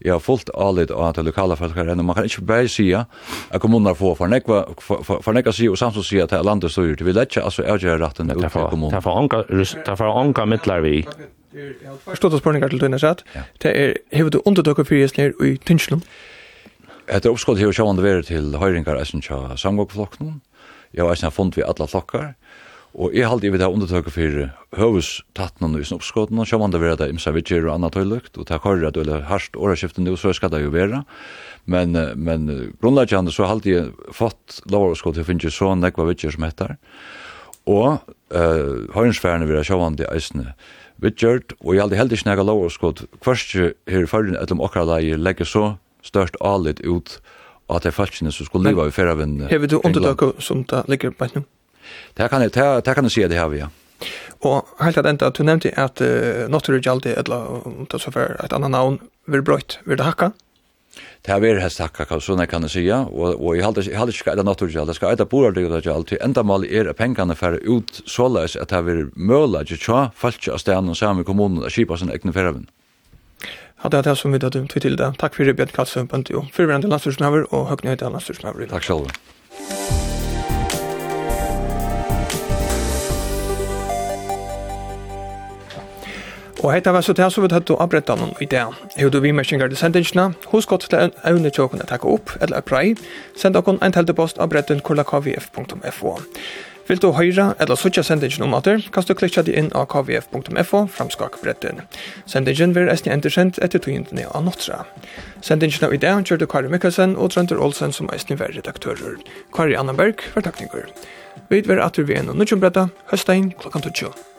Jeg har fullt alit av at det lokale folk her. Man kan ikke bare si at kommunen har får fornekka si og samtidig si at det er landet styrer, det vil ikke altså avgjøre retten ut til kommunen. Det er for onka mittlar vi. Stort og spørninger til døgnet satt. Det er, hever du undertøkker fyrir jesnir i Tinslund? Etter oppskott hever sjående veri til høyringar eisen tja samgåkflokken. Jeg har eisen fund vi alle flokkar. Og jeg halte i vi det undertøkket fyrir høves tattnen i sin oppskotten, og sjående veri det imsa vidger og anna tøylukt, og det er korre at det er harsht åraskiften nu, så skal det jo vera. Men, men grunnleggjande så halte jeg fått lov å til å finne så nekva vidger som heter. Og eh høyrensfærene vil ha sjåvande eisene vidgjørt, og jeg hadde heldig snakka lov og skått hverstje her i fargen etter om okra leie legger så størst alit ut at det er falskene som skulle liva i ferravinn Hever du undertak som det ligger på nu? Det kan jeg, det, kan jeg si at det har vi, ja. Og helt at enda, du nevnte at uh, Notter Gjaldi, eller om det så var et annan navn, vil brøyt, vil det hakka? Det här är häst hacka sånn jeg kan jag säga och och jag håller jag håller ska det naturligt jag ska äta borde det jag alltid ända mal at pengarna för ut såleis at det er møla, ikke tja, tjå av och og sammen samma kommunen att kipa sin egne förvärven. Ja, det er det som vi tar til til det. Takk for det, Bjørn Katsøen, Bøntio. Fyrverende landstyrsmøver og høgnøyde landstyrsmøver. Takk selv. Og heita var så til så vi tatt og abretta noen i det. Hei du vimersingar til sendingsna, husk godt til evne tjåkene takke opp, eller prei, send okon en teltepost abretten kvf.fo. Vil du høyra eller sutja sendingen om atter, kan du klikja di inn av kvf.fo framskak bretten. Sendingen vil eisne endersendt etter togintene av Nottra. Sendingen av i kjør du Kari Mikkelsen og Trønder Olsen som eisne var redaktører. Kari Annenberg var takninger. Vi er atter vi enn og nødgjumbretta, høstein klokkan 20.